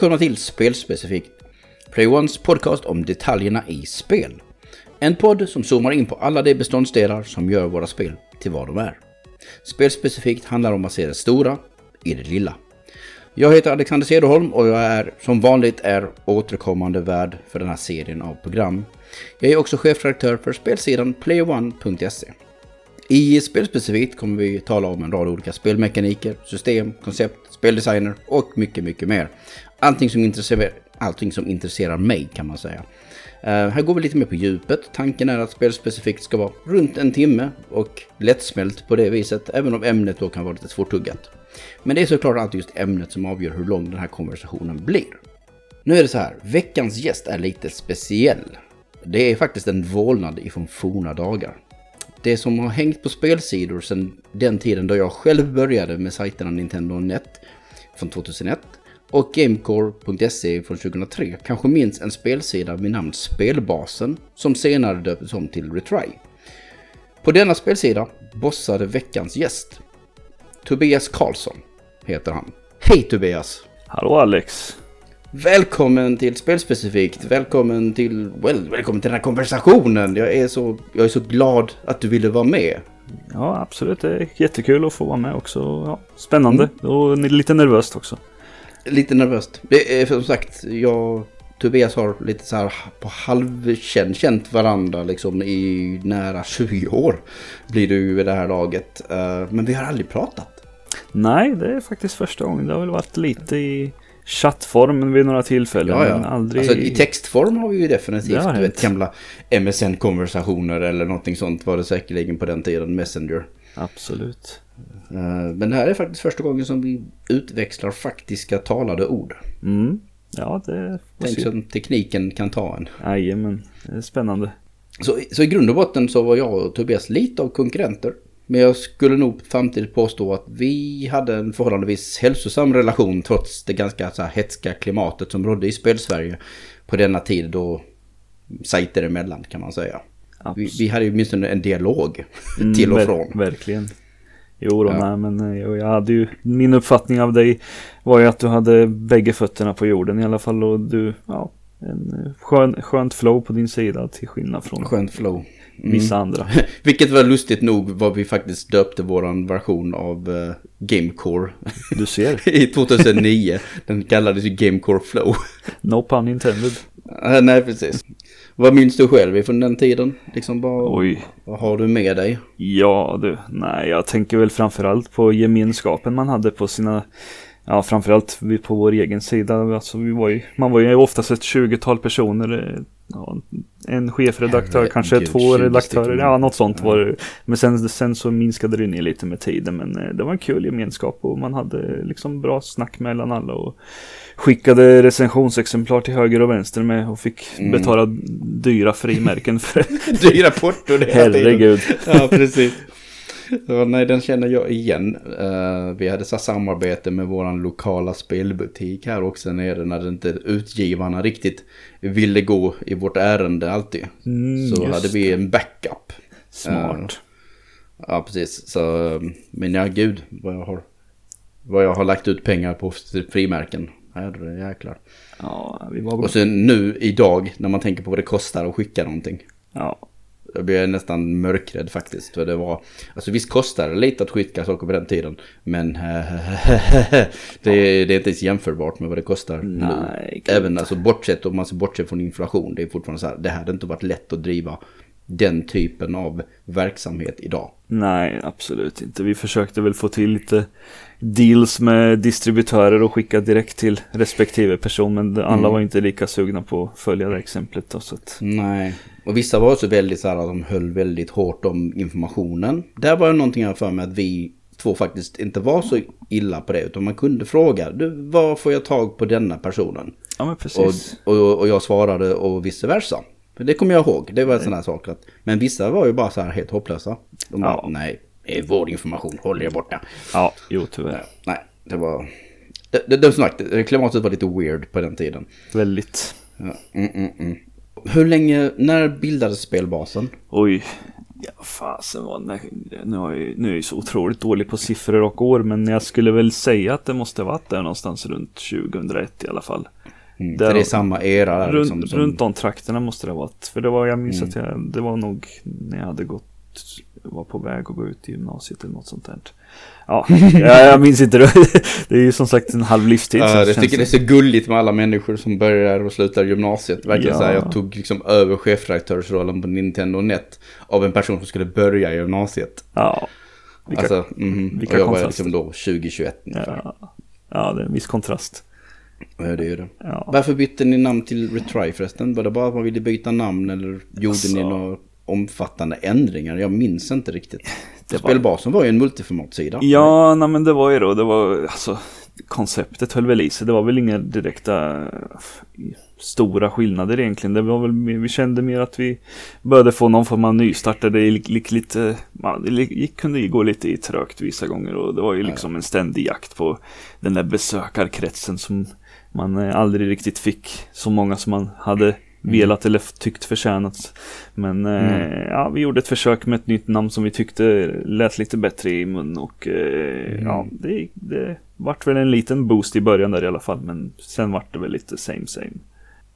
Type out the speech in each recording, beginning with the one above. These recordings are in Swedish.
Välkomna till Spelspecifikt. Play Ones podcast om detaljerna i spel. En podd som zoomar in på alla de beståndsdelar som gör våra spel till vad de är. Spelspecifikt handlar om att se det stora i det lilla. Jag heter Alexander Cederholm och jag är som vanligt är återkommande värd för den här serien av program. Jag är också chefredaktör för spelsidan playone.se. I spelspecifikt kommer vi tala om en rad olika spelmekaniker, system, koncept, speldesigner och mycket, mycket mer. Allting som intresserar, allting som intresserar mig kan man säga. Uh, här går vi lite mer på djupet. Tanken är att spelspecifikt ska vara runt en timme och lättsmält på det viset, även om ämnet då kan vara lite svårtuggat. Men det är såklart alltid just ämnet som avgör hur lång den här konversationen blir. Nu är det så här, veckans gäst är lite speciell. Det är faktiskt en vålnad ifrån forna dagar. Det som har hängt på spelsidor sedan den tiden då jag själv började med sajterna Nintendo Net från 2001 och Gamecore.se från 2003 kanske minns en spelsida med namn Spelbasen som senare döptes om till Retry. På denna spelsida bossade veckans gäst. Tobias Karlsson heter han. Hej Tobias! Hallå Alex! Välkommen till Spelspecifikt. Välkommen till, well, välkommen till den här konversationen. Jag är, så, jag är så glad att du ville vara med. Ja, absolut. Det är jättekul att få vara med också. Ja, spännande mm. och lite nervöst också. Lite nervöst. Det är som sagt, jag Tobias har lite så här på halvkänt känt varandra liksom i nära 20 år. Blir du vid det här laget. Eh, men vi har aldrig pratat. Nej, det är faktiskt första gången. Det har väl varit lite i chattform vid några tillfällen. Ja, ja. Men aldrig... Alltså, I textform har vi ju definitivt du vet, gamla MSN-konversationer eller någonting sånt var det säkerligen på den tiden. Messenger. Absolut. Eh, men det här är faktiskt första gången som vi utväxlar faktiska talade ord. Mm. Ja, det... Tänk som tekniken kan ta en. Jajamän, det är spännande. Så, så i grund och botten så var jag och Tobias lite av konkurrenter. Men jag skulle nog samtidigt påstå att vi hade en förhållandevis hälsosam relation trots det ganska så här hetska klimatet som rådde i spelsverige på denna tid då sajter emellan kan man säga. Vi, vi, hade ju åtminstone en dialog mm, till och från. verkligen. Jo då, ja. nej, men jag hade ju, min uppfattning av dig var ju att du hade bägge fötterna på jorden i alla fall och du, ja, en skön, skönt flow på din sida till skillnad från Skönt flow. Mm. vissa andra. Vilket var lustigt nog vad vi faktiskt döpte våran version av uh, Gamecore. Du ser. I 2009. Den kallades ju Gamecore Flow. no pun intended. Uh, nej, precis. Vad minns du själv från den tiden? Liksom bara, Oj. Vad har du med dig? Ja du, nej jag tänker väl framförallt på gemenskapen man hade på sina Ja, framförallt vi på vår egen sida. Alltså, vi var ju, man var ju oftast ett tjugotal personer. Ja, en chefredaktör, Herre, kanske Gud, två redaktörer. Ja, något sånt ja. var det. Men sen, sen så minskade det ner lite med tiden. Men eh, det var en kul gemenskap och man hade liksom bra snack mellan alla. Och skickade recensionsexemplar till höger och vänster med och fick mm. betala dyra frimärken för Dyra porto det Herregud. Ja, precis. Så, nej, den känner jag igen. Uh, vi hade så samarbete med våran lokala spelbutik här också nere när inte utgivarna riktigt ville gå i vårt ärende alltid. Mm, så hade vi en backup. Smart. Uh, ja, precis. Så, men ja, gud vad jag har, vad jag har lagt ut pengar på frimärken. Herre jäklar. Ja, vi var... Och sen nu idag när man tänker på vad det kostar att skicka någonting. Ja, jag blev nästan mörkrädd faktiskt. För det var, alltså visst kostade det lite att skicka saker på den tiden. Men det, är, det är inte ens jämförbart med vad det kostar Nej, nu. Även alltså bortsett om man ser bortsett från inflation. Det är fortfarande så här, det hade inte varit lätt att driva den typen av verksamhet idag. Nej, absolut inte. Vi försökte väl få till lite deals med distributörer och skicka direkt till respektive person. Men alla mm. var inte lika sugna på att följa det exemplet. Då, så att... Nej, och vissa var också väldigt så här att de höll väldigt hårt om informationen. Där var det någonting jag för mig att vi två faktiskt inte var så illa på det. Utan man kunde fråga, du, var får jag tag på denna personen? Ja, men precis. Och, och, och jag svarade och vice versa. Det kommer jag ihåg. Det var en sån här sak. Att, men vissa var ju bara så här helt hopplösa. De bara, ja. nej, vår information, håll er borta. Ja, jo tyvärr. Nej, det var... Det, det, det, sagt, klimatet var lite weird på den tiden. Väldigt. Ja. Mm, mm, mm. Hur länge, när bildades spelbasen? Oj, Ja, fasen nej, nu, är jag, nu är jag så otroligt dålig på siffror och år, men jag skulle väl säga att det måste varit där någonstans runt 2001 i alla fall. Mm, Där- det är samma era där, runt, liksom, som, runt de trakterna måste det ha varit. För det var, jag minns Mm. att jag, det var nog när jag hade gått, var på väg att gå ut i gymnasiet eller något sånt där. Ja, jag, jag minns inte det. Det är ju som sagt en halv livstid. Ja, så jag tycker det är så gulligt med alla människor som börjar och slutar gymnasiet. Verkligen Ja. så här, jag tog liksom över chefredaktörsrollen på Nintendo Net av en person som skulle börja gymnasiet. Ja. Vilka, alltså, mhm. vilka och jag var kontraster. liksom då 2021 ungefär. ja, ja, det är en viss kontrast. Ja, det är det. Ja. Varför bytte ni namn till Retry förresten? Var det bara att man ville byta namn eller gjorde Alltså- ni några omfattande ändringar? Jag minns inte riktigt. Det var- Spelbasen var ju en multiformatsida. Ja, nej men det var ju då, det var alltså konceptet höll väl i sig. Det var väl inga direkta eh, stora skillnader egentligen. Det var väl, vi kände mer att vi började få någon form av nystart där det gick, lite, ja, det gick, kunde gå lite i trögt vissa gånger och det var ju liksom en ständig jakt på den där besökarkretsen som man eh, aldrig riktigt fick så många som man hade velat eller tyckt förtjänats. Men eh, ja, vi gjorde ett försök med ett nytt namn som vi tyckte lät lite bättre i mun och eh, ja, det, det vart väl en liten boost i början där i alla fall. Men sen vart det väl lite same same.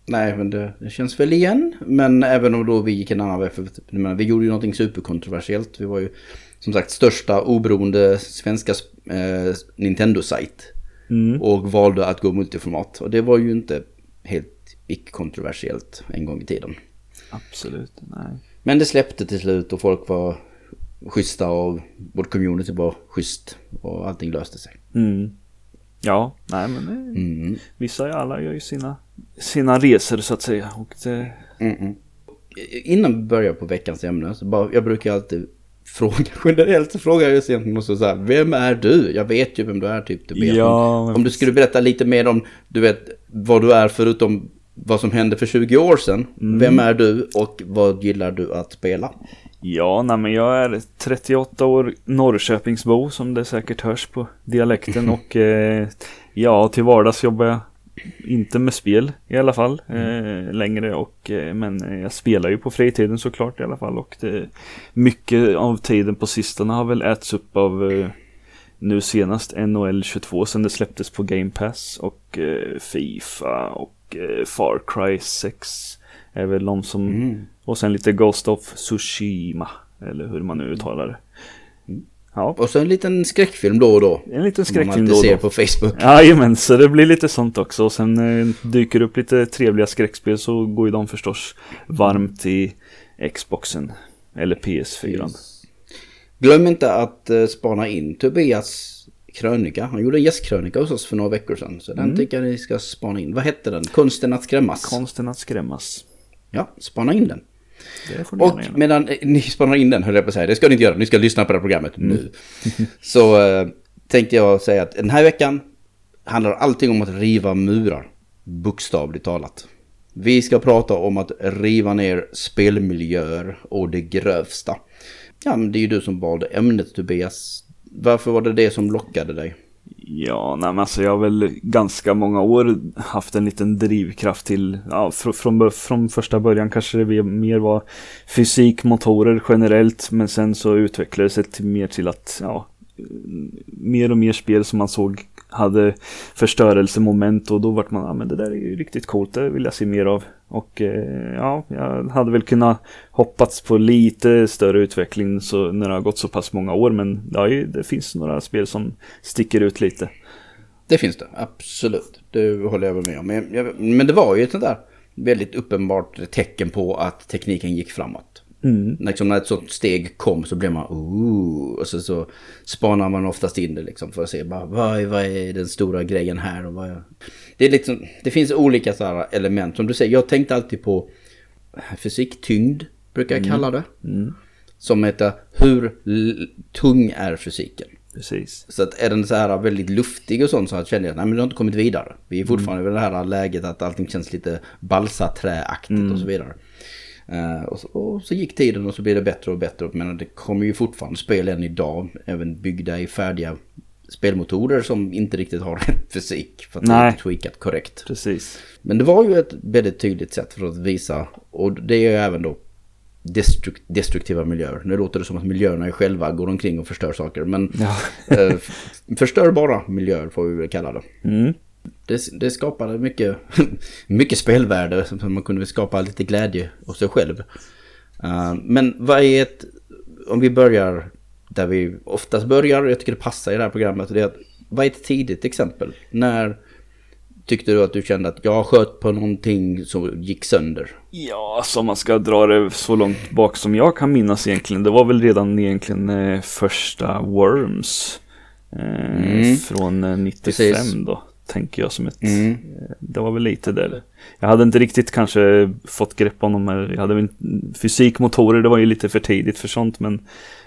Nej, men det, det känns väl igen. Men även om då vi gick en annan väg. För, jag menar, vi gjorde ju någonting superkontroversiellt. Vi var ju som sagt största oberoende svenska eh, Nintendo-sajt. Mm. Och valde att gå multiformat. Och det var ju inte helt icke-kontroversiellt en gång i tiden. Absolut, nej. Men det släppte till slut och folk var schyssta och vårt community var schysst. Och allting löste sig. Mm. Ja, nej men Mm. vissa alla gör ju sina, sina resor så att säga. Och det, Mm-mm. Innan vi börjar på veckans ämne, så bara, jag brukar alltid fråga, generellt så frågar jag just egentligen också så här, vem är du? Jag vet ju vem du är typ. Du vet. Ja, om, om du skulle berätta lite mer om, du vet, vad du är förutom vad som hände för 20 år sedan. Mm. Vem är du och vad gillar du att spela? Ja, nej men jag är 38 år Norrköpingsbo som det säkert hörs på dialekten. Och eh, ja, till vardags jobbar jag inte med spel i alla fall eh, längre. Och eh, men jag spelar ju på fritiden såklart i alla fall. Och det, mycket av tiden på sistone har väl äts upp av eh, nu senast NHL 22 sen det släpptes på Game Pass. Och eh, Fifa och eh, Far Cry 6 är väl de som Mm. Och sen lite Ghost of Tsushima. Eller hur man nu uttalar det. Ja, Och så en liten skräckfilm då och då. en liten skräckfilm då och ser då. på Facebook. Jajamän, så det blir lite sånt också. Och sen eh, dyker upp lite trevliga skräckspel så går ju de förstås varmt i Xboxen. Eller PS4. Glöm inte att uh, spana in Tobias krönika. Han gjorde en gästkrönika hos oss för några veckor sedan. Så Mm. den tycker jag ni ska spana in. Vad hette den? Konsten att skrämmas. Konsten att skrämmas. Ja, spana in den. Och medan eh, ni spanar in den höll jag på att säga, det ska ni inte göra, ni ska lyssna på det här programmet Mm. nu. Så eh, tänkte jag säga att den här veckan handlar allting om att riva murar, bokstavligt talat. Vi ska prata om att riva ner spelmiljöer och det grövsta. Ja, men det är ju du som valde ämnet Tobias. Varför var det det som lockade dig? Ja, nej men alltså jag har väl ganska många år haft en liten drivkraft till, ja, fr från, från första början kanske det mer var fysik, motorer generellt, men sen så utvecklades det till, mer till att, ja, mm, mer och mer spel som man såg hade förstörelsemoment och då vart man, ja men det där är ju riktigt coolt, det vill jag se mer av. Och eh, ja, jag hade väl kunnat hoppats på lite större utveckling så, när det har gått så pass många år, men det, ju, det finns några spel som sticker ut lite. Det finns det, absolut. Det håller jag väl med om. Men, jag, men det var ju ett sånt där väldigt uppenbart tecken på att tekniken gick framåt. Mm. Liksom när ett sånt steg kom så blev man ooh, och så, så spanar man oftast in det liksom för att se bara, vad, är, vad är den stora grejen här och vad är... Det, är liksom, det finns olika så element. Som du säger, jag tänkte alltid på fysiktyngd, brukar jag kalla det. Mm. Som heter hur tung är fysiken? Precis. Så att är den så här väldigt luftig och sånt så känner jag att det har inte kommit vidare. Vi är fortfarande i det här läget att allting känns lite balsaträaktigt och så vidare. Eh, och, så, och så gick tiden och så blir det bättre och bättre. Men det kommer ju fortfarande spel än idag. Även byggda i färdiga spelmotorer som inte riktigt har rätt fysik. För att det är Nej. inte tweakat korrekt. Precis. Men det var ju ett väldigt tydligt sätt för att visa. Och det är ju även då destruk destruktiva miljöer. Nu låter det som att miljöerna själva går omkring och förstör saker. Men Ja. eh, förstörbara miljöer får vi väl kalla det. Mm. Det, det skapade mycket, mycket spelvärde. Man kunde skapa lite glädje hos sig själv. Eh, men vad är ett... Om vi börjar där vi oftast börjar, och jag tycker det passar i det här programmet. Det är att, vad är ett tidigt exempel? När tyckte du att du kände att jag sköt på någonting som gick sönder? Ja, så om man ska dra det så långt bak som jag kan minnas egentligen. Det var väl redan egentligen eh, första Worms. Eh, Mm. Från eh, 95 Precis. då. Tänker jag som ett. Mm. Eh, det var väl lite där. Jag hade inte riktigt kanske fått grepp om de här. Jag hade väl fysikmotorer. Det var ju lite för tidigt för sånt. Men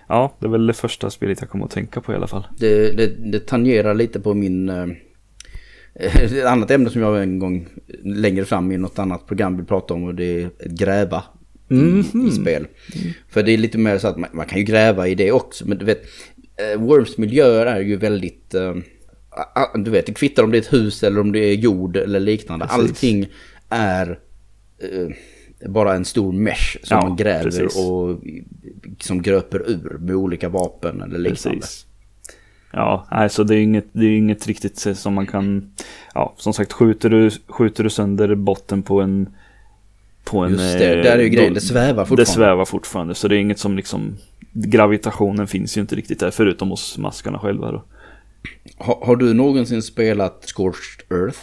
ja, det är väl det första spelet jag kommer att tänka på i alla fall. Det, det, det tangerar lite på min... Eh, ett annat ämne som jag en gång längre fram i något annat program vill prata om och det är gräva i, Mhm. i spel. För det är lite mer så att man, man kan ju gräva i det också men du vet eh, Worms miljöer är ju väldigt... a- du vet, det kvittar om det är ett hus eller om det är jord eller liknande. Precis. Allting är eh, bara en stor mesh som Ja, man gräver precis. och som gröper ur med olika vapen eller liknande. Precis. Ja, nej, så det är inget, det är inget riktigt som man kan, ja, som sagt, skjuter du, skjuter du sönder botten på en, på en... Just det, eh, där är ju grejen, då- det svävar fortfarande. Det svävar fortfarande, så det är inget som liksom, gravitationen finns ju inte riktigt där, förutom hos maskarna själva då. Har, har du någonsin spelat Scorched Earth?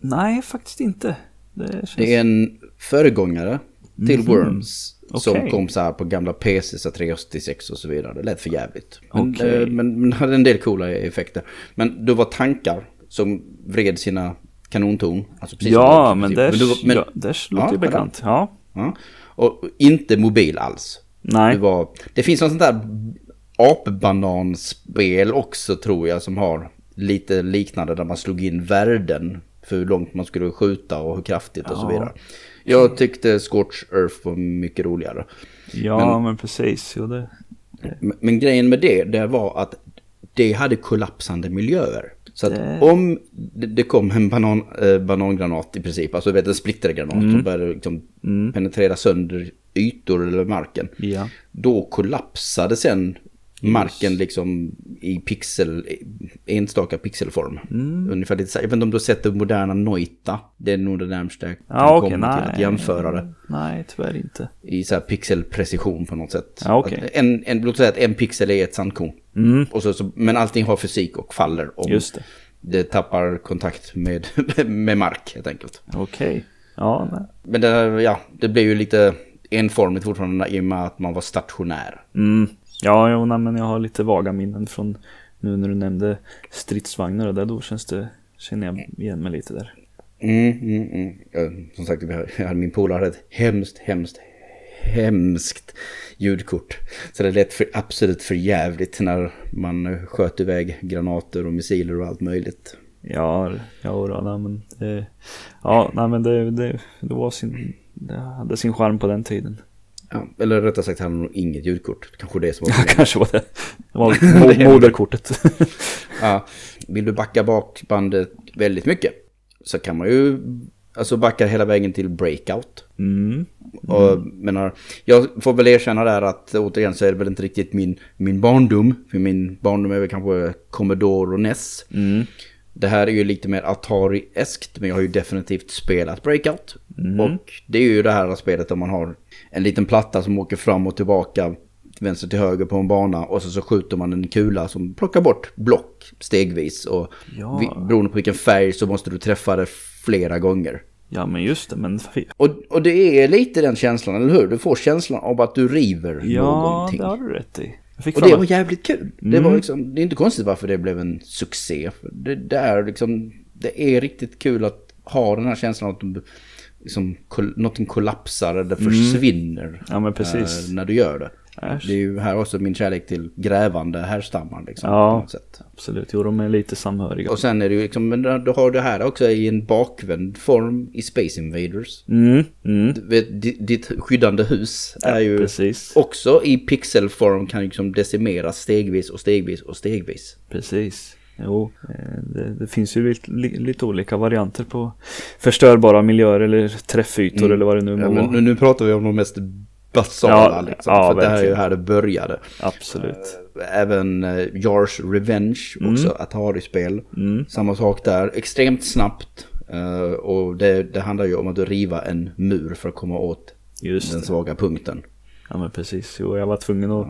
Nej, faktiskt inte. Det känns... Det är en föregångare till Mhm. Worms. Som Okej. kom så här på gamla PC, så 386 och så vidare. Det lät för jävligt. Men, Okej. eh, men, men hade en del coola effekter. Men det var tankar som vred sina kanontorn. Alltså som Ja, men det, du ja, låter ju Ja, bekant. Ja. ja. Och inte mobil alls. Nej. Det, var, det finns något sånt där apbananspel också tror jag som har lite liknande där man slog in värden för hur långt man skulle skjuta och hur kraftigt och så vidare. Jag tyckte Scorch Earth var mycket roligare. Ja, men, precis. Jo, det... Men, men grejen med det, det var att det hade kollapsande miljöer. Så att Det- om det, kom en banan, eh, banangranat i princip, alltså vet en splittergranat som började liksom Mm. penetrera sönder ytor eller marken. Ja. Då kollapsade sen marken liksom i pixel, enstaka pixelform. Mm. Ungefär lite så. Jag vet inte om du har sett det moderna Noita. Det är nog det närmsta jag kan Ja, okej, komma till nej. att jämföra det. Nej, tyvärr inte. I så här pixelprecision på något sätt. Ja, okej. Att En, en, låt säga att en pixel är ett sandkorn. Mm. Och så, så, men allting har fysik och faller om Just det. det tappar kontakt med, med mark helt enkelt. Okej. Ja, nej. Men det, ja, det blev ju lite enformigt fortfarande i och med att man var stationär. Mm. Ja, jo, nej, men jag har lite vaga minnen från nu när du nämnde stridsvagnar och där då känns det, känner jag igen mig lite där. Mm, mm, mm. Ja, som sagt, jag hade min polare hade ett hemskt, hemskt, hemskt ljudkort. Så det lät för, absolut för jävligt när man sköt iväg granater och missiler och allt möjligt. Ja, ja, då, nej, men det, ja, nej, men det, det, det var sin, det hade sin charm på den tiden. Ja, eller rättare sagt, han hade nog inget ljudkort. Kanske det som var Ja, problemet. kanske var det. Det var mo- moderkortet. Ja, vill du backa bak bandet väldigt mycket så kan man ju alltså backa hela vägen till breakout. Mm. Och menar, jag får väl erkänna där att återigen så är det väl inte riktigt min, min barndom. För min barndom är väl kanske Commodore och NES. Mm. Det här är ju lite mer Atari-eskt men jag har ju definitivt spelat Breakout. Mm. Och det är ju det här spelet där man har en liten platta som åker fram och tillbaka vänster till höger på en bana och så, så skjuter man en kula som plockar bort block stegvis. Och Ja. vi, beroende på vilken färg så måste du träffa det flera gånger. Ja, men just det, men Och, och det är lite den känslan, eller hur? Du får känslan av att du river ja, någonting. det har du rätt i. Och det var jävligt kul. Det, Mm. var liksom, det är inte konstigt varför det blev en succé. Det, det, är liksom, det är riktigt kul att ha den här känslan att liksom, kol, någonting kollapsar eller försvinner. Mm. Ja, men precis. eh, när du gör det. Äsch. Det är ju här också min kärlek till grävande härstammar. Liksom, Ja. Absolut, jo de är lite samhöriga. Och sen är det ju liksom, men du har det här också i en bakvänd form i Space Invaders. Mm, mm. Du vet, Ditt skyddande hus är ju Precis, också i pixelform kan liksom decimeras stegvis och stegvis och stegvis. precis. Jo, eh, det, det finns ju lite, li- lite olika varianter på förstörbara miljöer eller träffytor eller vad det nu må Mm. Ja, nu, nu pratar vi om de mest basala Ja, liksom. ja, för det här är ju här det började. Absolut. Även uh, Jars Revenge, också Atari-spel. Mm. Samma sak där, extremt snabbt. eh, och det, det handlar ju om att riva en mur för att komma åt Just den det. svaga punkten. Ja men precis. Jo, jag var tvungen att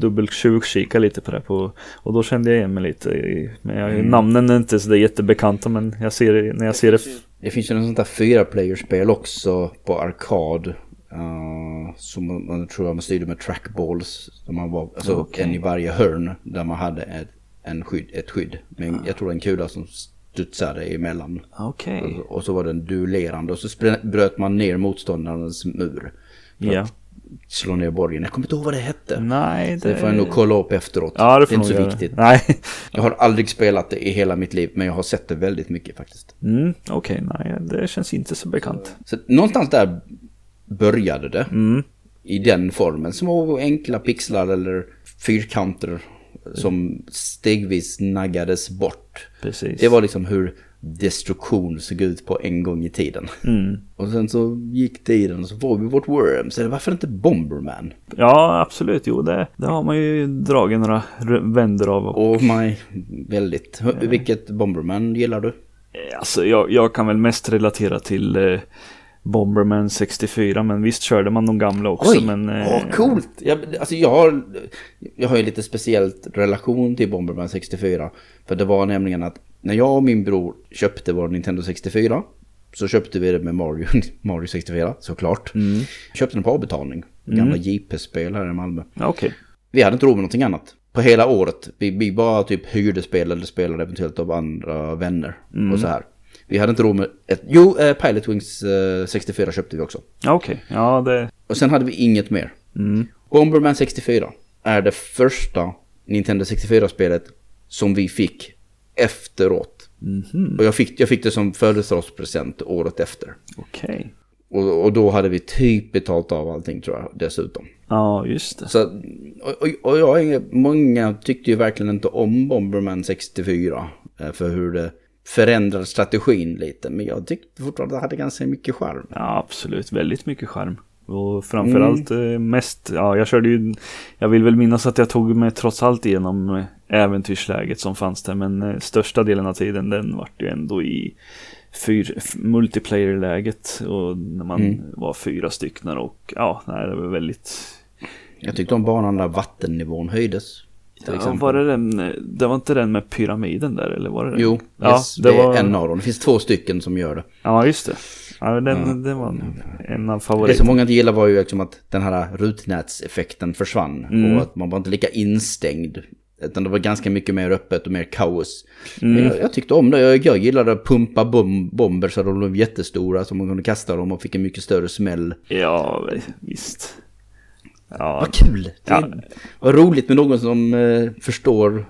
dubbeltjuvkika lite på det. På, och då kände jag igen mig lite. i- Men jag, Mm. namnen är inte så där jättebekanta men jag ser det, när jag ser det. Det finns ju en sånt där fyra playerspel också på arkad. Uh, som man, man tror jag man styrde med trackballs. Där man var, alltså Okej. en i varje hörn där man hade ett, en skydd, ett skydd. Men jag tror en kula som studsade emellan. Okej. Och, och så var den duellerande och så bröt man ner motståndarens mur. Ja. att slå ner borgen. Jag kommer inte ihåg vad det hette. Nej, Det får jag nog kolla upp efteråt. Ja, det får är inte så göra. viktigt. Nej. Jag har aldrig spelat det i hela mitt liv men jag har sett det väldigt mycket faktiskt. Mm, Okej, nej det känns inte så bekant. Så någonstans där började det. Mm. I den formen. Små enkla pixlar eller fyrkanter som stegvis naggades bort. Precis. Det var liksom hur destruktion såg ut på en gång i tiden. Mm. Och sen så gick tiden och så får vi vårt Worms. Eller varför inte Bomberman? Ja, absolut. Jo, det, det har man ju dragit några r- vändor av. Och, Och my, väldigt. Hur- Vilket Bomberman gillar du? alltså, jag, jag kan väl mest relatera till eh, Bomberman 64, men visst körde man de gamla också. Oj, men, eh, åh, coolt! Jag, alltså jag har, jag har ju lite speciellt relation till Bomberman 64. För det var nämligen att när jag och min bror köpte vår Nintendo 64 så köpte vi det med Mario, Mario 64 såklart. Mm. Köpte den på avbetalning. Gamla JP-spel här i Malmö. Okej. Vi hade inte råd med någonting annat. På hela året. Vi, vi bara typ hyrde spel eller spelade eventuellt av andra vänner. Och så här. Vi hade inte råd med ett... Jo, eh, Pilot Wings eh, 64 köpte vi också. Okej. Ja, det... Och sen hade vi inget mer. Mm. Bomberman 64 är det första Nintendo 64-spelet som vi fick efteråt. Mhm. Och jag fick, jag fick det som födelsedagspresent året efter. Okej. Och, och då hade vi typ betalt av allting tror jag dessutom. Ja, just det. Så, och, och, jag, många tyckte ju verkligen inte om Bomberman 64. eh, För hur det förändrade strategin lite. Men jag tyckte fortfarande att det hade ganska mycket charm. Ja, absolut. Väldigt mycket charm. Och framförallt eh, mest, ja jag körde ju, jag vill väl minnas att jag tog mig trots allt igenom eh, äventyrsläget som fanns där. Men eh, största delen av tiden den vart ju ändå i fyr, multiplayer-läget. Och när man Mm. var fyra stycken och ja, nej, det var väldigt... Jag tyckte om banan där vattennivån höjdes. Ja, var det den, det var inte den med pyramiden där eller var det den? Jo, ja, yes, det det var, är en av dem. Det finns två stycken som gör det. Ja, just det. Ja, den, Ja. den var en av Det favoriterna. som många inte gillar var ju liksom att den här rutnätseffekten försvann. Mm. Och att man var inte lika instängd. Utan det var ganska mycket mer öppet och mer kaos. Mm. Jag, jag tyckte om det. Jag, jag gillade att pumpa bom, bomber så de blev jättestora. Så man kunde kasta dem och fick en mycket större smäll. Ja, visst. Ja, Vad kul! Det Ja. var roligt med någon som eh, förstår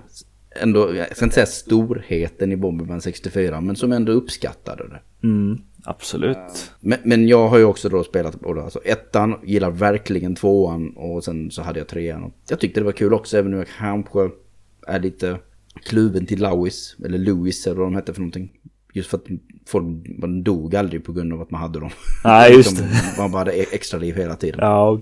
ändå, jag ska inte säga storheten i Bomberman 64, men som ändå uppskattade det. mm, absolut. Men, men jag har ju också då spelat både alltså ettan, gillar verkligen tvåan och sen så hade jag trean. Och Jag tyckte det var kul också, även om jag kanske är lite kluven till Lewis, eller Louis eller vad de hette för någonting. Just för att folk, man dog aldrig på grund av att man hade dem. Nej, just det. Man bara hade extra liv hela tiden. Ja, och-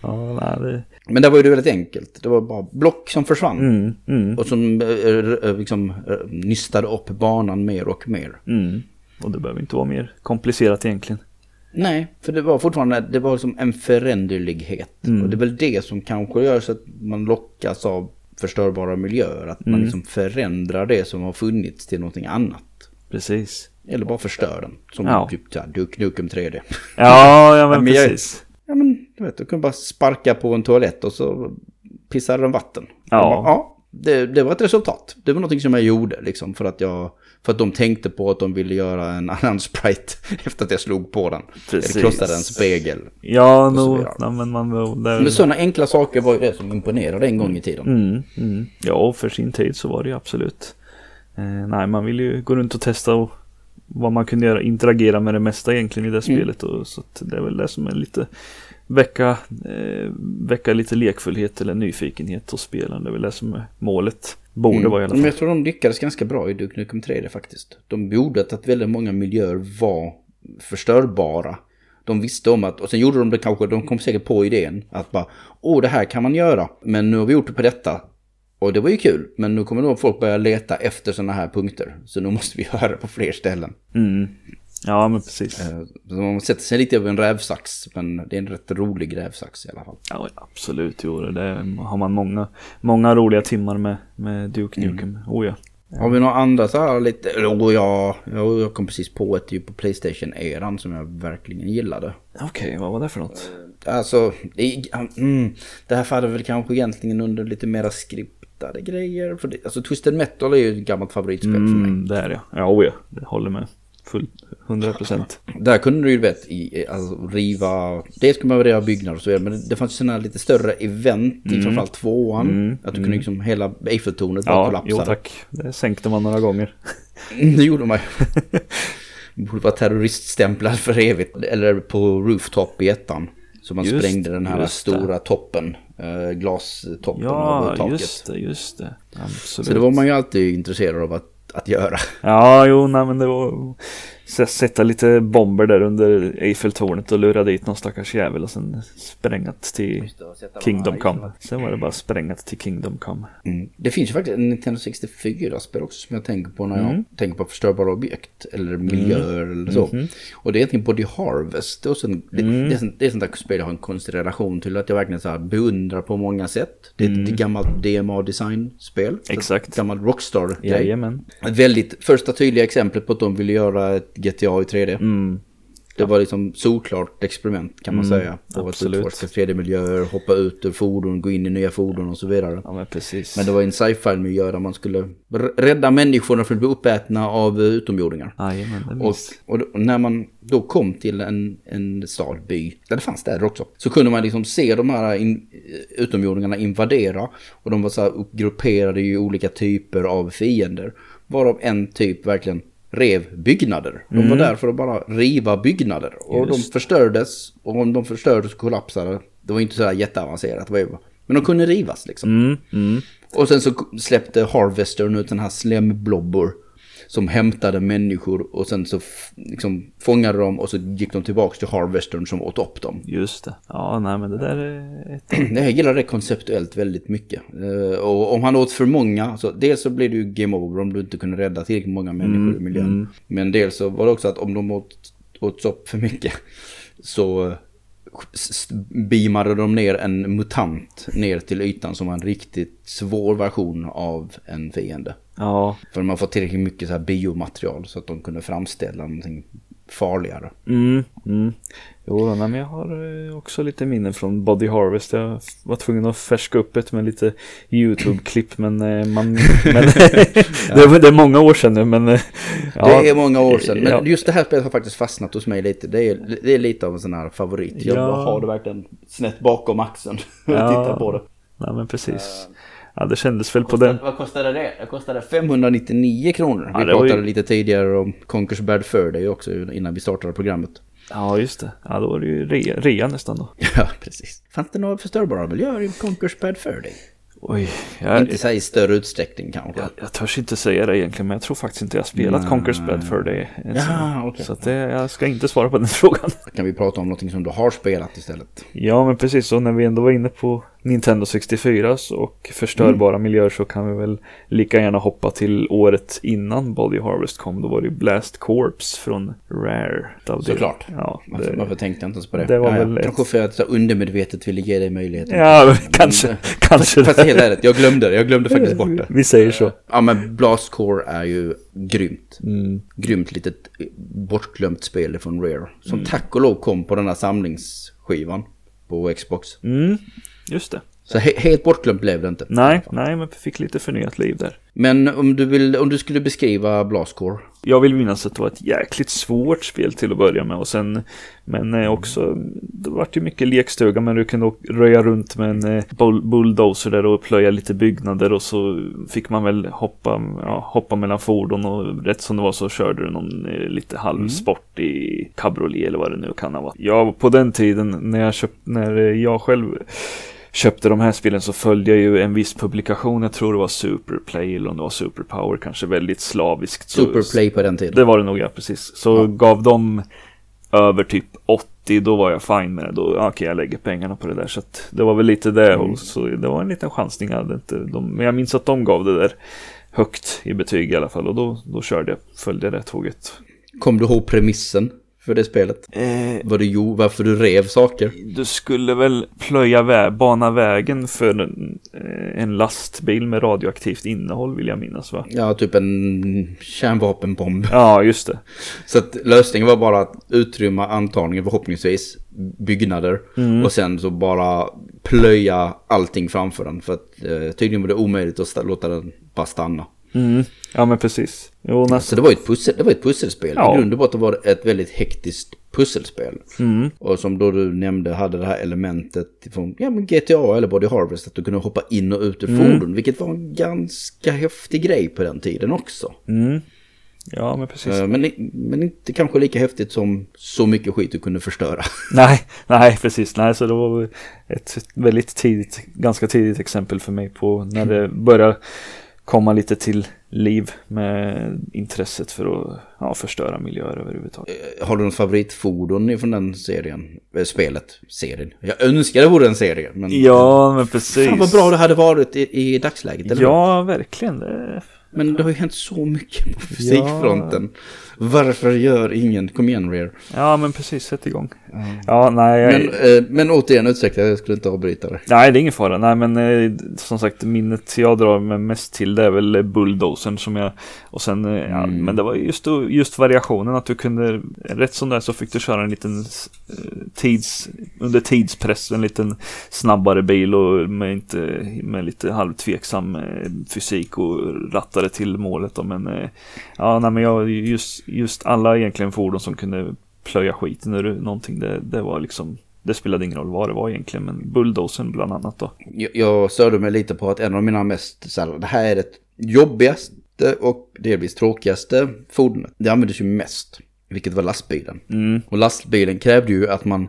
ja nej, det... Men där var ju det väldigt enkelt. Det var bara block som försvann. Mm, mm, Och som eh, eh, liksom eh, nystade upp banan mer och mer. mm. Och det behöver inte vara mer komplicerat egentligen. Nej, för det var fortfarande det var liksom en föränderlighet. Mm. Och det är väl det som kanske gör så att man lockas av förstörbara miljöer. Att man Mm. liksom förändrar det som har funnits till någonting annat. Precis. Eller bara förstör den. Som Ja. typ Duke Nukem 3D. Ja, ja men men jag- precis. Ja men du vet, du kan bara sparka på en toalett och så pissar den vatten. Ja. Bara, ja det, det var ett resultat. Det var någonting som jag gjorde liksom för att jag... För att de tänkte på att de ville göra en annan sprite efter att jag slog på den. Precis. Eller krossade en spegel. Ja, vidare. Nej, men man... Där... Men sådana enkla saker var ju det som imponerade en gång i tiden. Mm, mm. Ja, för sin tid så var det ju absolut. Eh, nej, man vill ju gå runt och testa och vad man kunde göra, interagera med det mesta egentligen i det Mm. spelet. Och, så det är väl det som är lite väcka, eh, väcka lite lekfullhet eller nyfikenhet hos spelaren. Det är väl det som är målet. Borde Mm. vara i alla Men fall. jag tror de lyckades ganska bra i Duke Nukem 3D faktiskt. De gjorde att väldigt många miljöer var förstörbara. De visste om att, och sen gjorde de det kanske, de kom säkert på idén att bara, åh det här kan man göra, men nu har vi gjort det på detta. Och det var ju kul, men nu kommer nog folk börja leta efter sådana här punkter. Så nu måste vi göra det på fler ställen. Mm. Ja, men precis. Eh, Så man sätter sig lite över en rävsax, men det är en rätt rolig rävsax i alla fall. Ja, absolut. Jo, det har man många, många roliga timmar med, med Duke Mm. Nukem. Oh ja. Har vi några andra så här lite, oh, ja, ja, jag kom precis på ett ju på Playstation-eran som jag verkligen gillade. Okej, vad var det för något? Alltså, det, mm, det här faller väl kanske egentligen under lite mera skriptade grejer. För det, alltså Twisted Metal är ju ett gammalt favoritspel för mig. Mm, där ja. Ja, oh ja. Det håller med. Fullt, 100 procent. Där kunde du ju vet, i, alltså, riva, det skulle man väl riva byggnader och så vidare. Men det, fanns ju sådana lite större event i framförallt tvåan. Mm, Att du kunde liksom, hela Eiffeltornet bara Ja, kollapsade. jo tack. Det sänkte man några gånger. Det gjorde man ju. Borde vara terroriststämplad för evigt. Eller på rooftop i ettan. Så man Just- sprängde den här just det. stora toppen. Eh, glastoppen Ja, över taket. just det, just det. Absolut. Så det var man ju alltid intresserad av att, att göra. Ja, jo, nej men det var sätta lite bomber där under Eiffeltornet och lura dit någon stackars jävel och sen sprängat till Kingdom Come. Sen var det bara sprängat till Kingdom Come. Mm. Det finns ju faktiskt en Nintendo 64-spel också som jag tänker på när jag Mm. tänker på förstörbara objekt eller miljöer eller så. Mhm. Och det är egentligen Body Harvest. Det är, också en, det, Mm. det, är sånt, det är sånt där spel jag har en konstig relation till. Att jag verkligen så här beundrar på många sätt. Det är ett gammalt DMA-designspel. Mm. Exakt. Gammalt Rockstar-grej. Väldigt första tydliga exemplet på att de ville göra ett GTA i 3D. Mm. Det var liksom solklart experiment kan man säga. På att absolut. utforska 3D-miljöer, hoppa ut ur fordon, gå in i nya fordon och så vidare. Ja men precis. Men det var en sci-fi-miljö där man skulle rädda människorna från att bli uppätna av eh, utomjordingar. Jajamän, det Och, och, då- och när man då kom till en, en stad, by, där det fanns städer också, så kunde man liksom se de här in, utomjordingarna invadera. Och de var så här uppgrupperade i olika typer av fiender. Varav en typ verkligen rev byggnader. De var där för att bara riva byggnader. Och de Just. förstördes. Och om de förstördes och kollapsade, det var inte så här jätteavancerat. Men de kunde rivas liksom. Mm, mm. Och sen så släppte Harvestern ut den här slemblobbor som hämtade människor och sen så liksom fångade de och så gick de tillbaka till Harvestern som åt upp dem. Just det. Ja, nej men det där är ett... Jag gillar det konceptuellt väldigt mycket. Eh, Och om han åt för många, så dels så blir det ju game over om du inte kunde rädda tillräckligt många människor i miljön. Men dels så var det också att om de åt, åt upp för mycket så beamade de ner en mutant ner till ytan som var en riktigt svår version av en fiende. Ja. För man får tillräckligt mycket så här biomaterial så att de kunde framställa någonting farligare. Mm, mm. Jo, men jag har eh, också lite minnen från Body Harvest. Jag var tvungen att färska upp ett med lite YouTube-klipp, men eh, man... men, det, var, det är många år sedan nu, men... eh, Ja, Det är många år sedan. Men Ja. just det här spelet har faktiskt fastnat hos mig lite. Det är, det är lite av en sån här favorit. Jag Ja. har det verkligen snett bakom axeln och Ja. tittar på det. Nej, men precis. Ja, det kändes väl på den... Vad kostade det? Det kostade 599 kronor. Ja, vi var ju- pratade lite tidigare om Conquers Bad Fur Day också innan vi startade programmet. Ja, just det. Ja, då var det ju rea, rea nästan då. Ja, precis. Fanns det några förstörbara miljöer i Conquers Bad Fur Day? Oj, jag, Inte så i större utsträckning kanske. jag, jag törs inte säga det egentligen, men jag tror faktiskt inte jag har spelat Nej. Conquer's Bad för det. Ja, okej. Så att det, jag ska inte svara på den frågan. Kan vi prata om någonting som du har spelat istället? Ja, men precis så när vi ändå var inne på Nintendo 64 så- och förstörbara miljöer så kan vi väl lika gärna hoppa till året innan Body Harvest kom. Då var det Blast Corps från Rare. Såklart. Ja, Varför, det, varför tänkte jag inte ens på det? det var ja, ja. väl ett- Kanske för att jag undermedvetet ville ge dig möjligheten. ja kanske. kanske. Fast helt ärligt, jag glömde det. Jag glömde faktiskt bort det. Vi säger så. Ja men Blast Core är ju grymt. Mm. Grymt litet eh, bortglömt spel från Rare. Som Mm. tack och lov kom på den här samlingsskivan på Xbox. Mm, just det. Så he helt bortglömt blev det inte. Nej, nej, men fick lite förnyat liv där. Men om du, vill, om du skulle beskriva Blast Core. Jag vill minnas att det var ett jäkligt svårt spel till att börja med och sen Men eh, också Det vart ju mycket lekstuga men du kunde röja runt med en eh, bull- bulldozer där och plöja lite byggnader och så fick man väl hoppa, ja, hoppa mellan fordon och rätt som det var så körde du någon eh, lite halvsport i cabriolet eller vad det nu kan ha varit. Ja, på den tiden när jag köpte, när jag själv köpte de här spelen så följde jag ju en viss publikation, jag tror det var Superplay eller om det var Superpower, kanske väldigt slaviskt. Superplay på den tiden. det var det nog ja, precis. Så gav de över typ 80 då var jag fine med det. Då, okej okay, jag lägger pengarna på det där. Så att det var väl lite det. Mm. Och så, det var en liten chansning. Jag hade inte, de, men jag minns att de gav det där högt i betyg i alla fall. Och då, då körde jag, följde det tåget. Kom du ihåg premissen? För det spelet? Eh, Vad du gjorde, varför du rev saker? Du skulle väl plöja vä bana vägen för en, eh, en, lastbil med radioaktivt innehåll vill jag minnas va? Ja, typ en kärnvapenbomb. Ja, just det. Så att lösningen var bara att utrymma antagligen förhoppningsvis byggnader mm. och sen så bara plöja allting framför den. För att eh, tydligen var det omöjligt att låta den bara stanna. Mm. Ja men precis. Jo, nästan. Så det var ett, pussel, det var ett pusselspel. Ja. I grund och botten var det ett väldigt hektiskt pusselspel. Mm. Och som då du nämnde hade det här elementet från ja, men GTA eller Body Harvest. Att du kunde hoppa in och ut ur mm. fordon. Vilket var en ganska häftig grej på den tiden också. Mm. Ja, men precis. Eh, men, men inte kanske lika häftigt som så mycket skit du kunde förstöra. Nej, nej, precis. Nej, så det var ett väldigt tidigt, ganska tidigt exempel för mig på när det började komma lite till liv med intresset för att ja, förstöra miljöer överhuvudtaget. Eh, har du något favoritfordon från den serien? Eh, spelet? Serien? Jag önskar det vore en serie. Men... Ja, men precis. Fan vad bra det hade varit i, i dagsläget. Eller ja, verkligen. Det men det har ju hänt så mycket på fysikfronten. Ja. Varför gör ingen? Kom igen Rear. Ja men precis, sätt igång. Mm. Ja, nej. Jag... Men, eh, men återigen, ursäkta, jag skulle inte avbryta det. Nej, det är ingen fara. Nej, men eh, som sagt, minnet jag drar mig mest till det är väl bulldozern som jag... Och sen, eh, ja, mm. men det var just, just variationen att du kunde, rätt som det är så fick du köra en liten eh, tids, under tidspress, en liten snabbare bil och med, inte, med lite halvtveksam eh, fysik och rattade till målet. Då, men eh, ja, nej, men jag, just, just alla egentligen fordon som kunde plöja skiten ur någonting. Det, det var liksom det spelade ingen roll vad det var egentligen, men bulldozen bland annat då. Jag, jag störde mig lite på att en av mina mest, så här, det här är det jobbigaste och delvis tråkigaste fordonet. Det användes ju mest, vilket var lastbilen. Mm. Och lastbilen krävde ju att man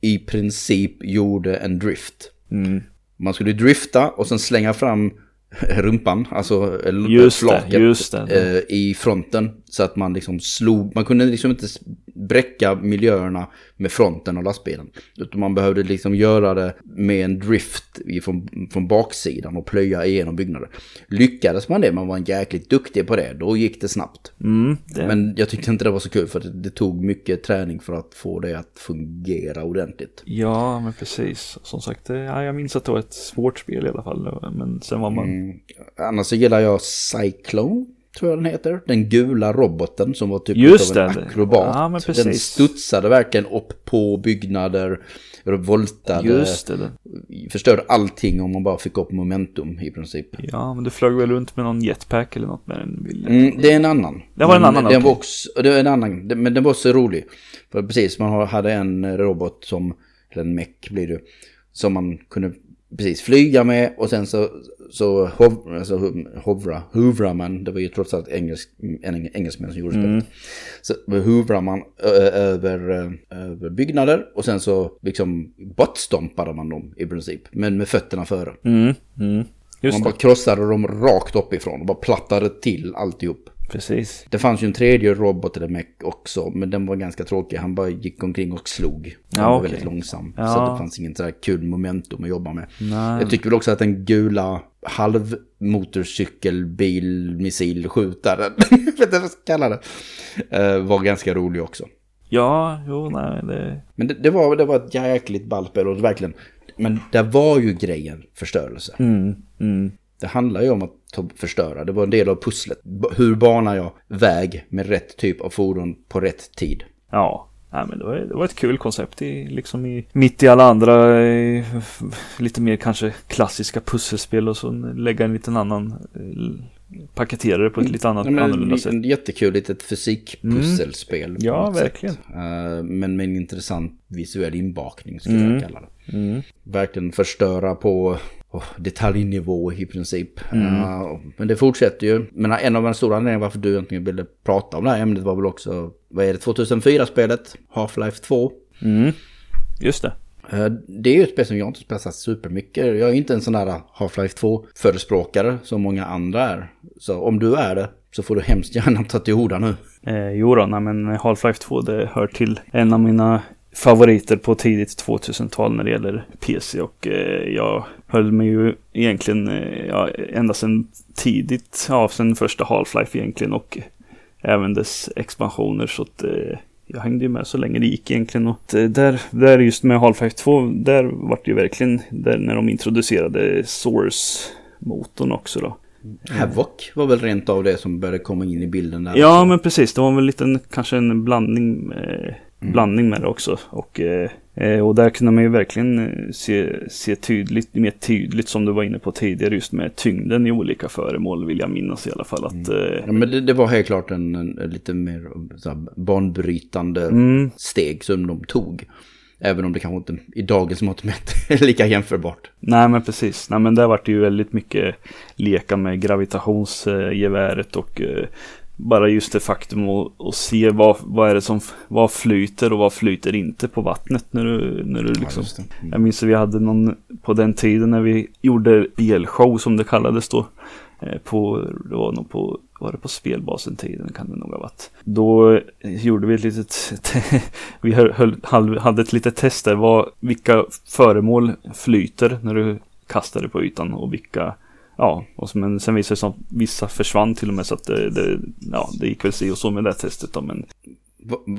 i princip gjorde en drift. Mm. Man skulle drifta och sen slänga fram rumpan, alltså just flaket det, just det. Eh, i fronten. Så att man liksom slog, man kunde liksom inte bräcka miljöerna med fronten av lastbilen. Utan man behövde liksom göra det med en drift från, från baksidan och plöja igenom byggnader. Lyckades man det, man var jäkligt duktig på det, då gick det snabbt. Mm, det. Men jag tyckte inte det var så kul för det, det, tog mycket träning för att få det att fungera ordentligt. Ja, men precis. Som sagt, ja, jag minns att det var ett svårt spel i alla fall. Men sen var man... Mm. Annars så gillar jag Cyclone tror jag den heter. Den gula roboten som var typ Just av en akrobat. Ja, den studsade verkligen upp på byggnader, voltade, Just det. förstörde allting om man bara fick upp momentum i princip. Ja, men du flög väl runt med någon jetpack eller något med den bilden? Mm, det är en annan. Det var en annan? Den okay. var också, det var en annan, men den var så rolig. För precis, man hade en robot som, eller en meck blir det, som man kunde precis flyga med och sen så, så hov, alltså, hovra, hovrar man, det var ju trots allt engelsk, en engelsmän som gjorde spelet. Mm. Så hovrar man över, över byggnader och sen så liksom bortstompade man dem i princip, men med fötterna före. Mm. Mm. man bara krossade dem rakt uppifrån och bara plattade till alltihop. Precis. Det fanns ju en tredje robot eller mech också, men den var ganska tråkig. Han bara gick omkring och slog. Han ja, var okay. väldigt långsam. Ja. Så det fanns ingen så här kul momentum att jobba med. Nej. Jag tycker väl också att den gula halvmotorcykelbil missilskjutaren, jag vet inte vad jag ska kalla det, eh, var ganska rolig också. Ja, jo, nej, det... Men det, det, var, det var ett jäkligt ballspel och verkligen, men det var ju grejen förstörelse. Mm, mm. Det handlar ju om att förstöra. Det var en del av pusslet. Hur banar jag väg med rätt typ av fordon på rätt tid? Ja, Ja, men det, var, det var ett kul koncept i, liksom i, mitt i alla andra i, lite mer kanske klassiska pusselspel och så lägga en liten annan eh, paketera det på ett lite annat, ja, annorlunda sätt. Jättekul litet fysikpusselspel. Mm. Ja, verkligen. Uh, men med en intressant visuell inbakning skulle mm. jag kalla det. Mm. Verkligen förstöra på oh, detaljnivå i princip. Mm. Uh, men det fortsätter ju. Men en av de stora anledningarna varför du egentligen ville prata om det här ämnet var väl också, vad är det, 2004-spelet, Half-Life 2. Mm. Just det. Uh, det är ju ett spel som jag inte spelat supermycket. Jag är inte en sån där Half-Life 2-förespråkare som många andra är. Så om du är det, så får du hemskt gärna ta till orda nu. Eh, jo då, nej, men Half-Life 2 det hör till en av mina favoriter på tidigt 2000-tal när det gäller PC och eh, jag höll mig ju egentligen eh, ja, ända sedan tidigt, ja sen första Half-Life egentligen och även dess expansioner så att eh, jag hängde ju med så länge det gick egentligen och eh, där, där just med Half-Life 2 där var det ju verkligen där när de introducerade Source-motorn också då. Havoc var väl rent av det som började komma in i bilden där. Ja, men precis. Det var väl lite kanske en blandning, blandning med det också. Och, eh, eh, och där kunde man ju verkligen eh, se, se tydligt, mer tydligt som du var inne på tidigare, just med tyngden i olika föremål vill jag minnas i alla fall. Att, eh, Ja, men det, det var helt klart en, en, lite mer så här, banbrytande mm, steg som de tog. Även om det kanske inte i dagens mått mätt är lika jämförbart. nej men precis. Nej men där var det ju väldigt mycket leka med gravitationsgeväret och bara just det faktum att, att se vad, vad är det som vad flyter och vad flyter inte på vattnet när du, när du liksom det. Mm. Jag minns att vi hade någon på den tiden när vi gjorde elshow som det kallades då. eh, På, det var nog på, var det på spelbasen tiden kan det nog ha varit. Då eh, gjorde vi ett litet, vi höll, hade ett litet test där, vad, vilka föremål flyter när du kastar det på ytan och vilka Ja, och så, men sen visade det sig att vissa försvann till och med så att det, det, ja, det gick väl si och så med det testet då, men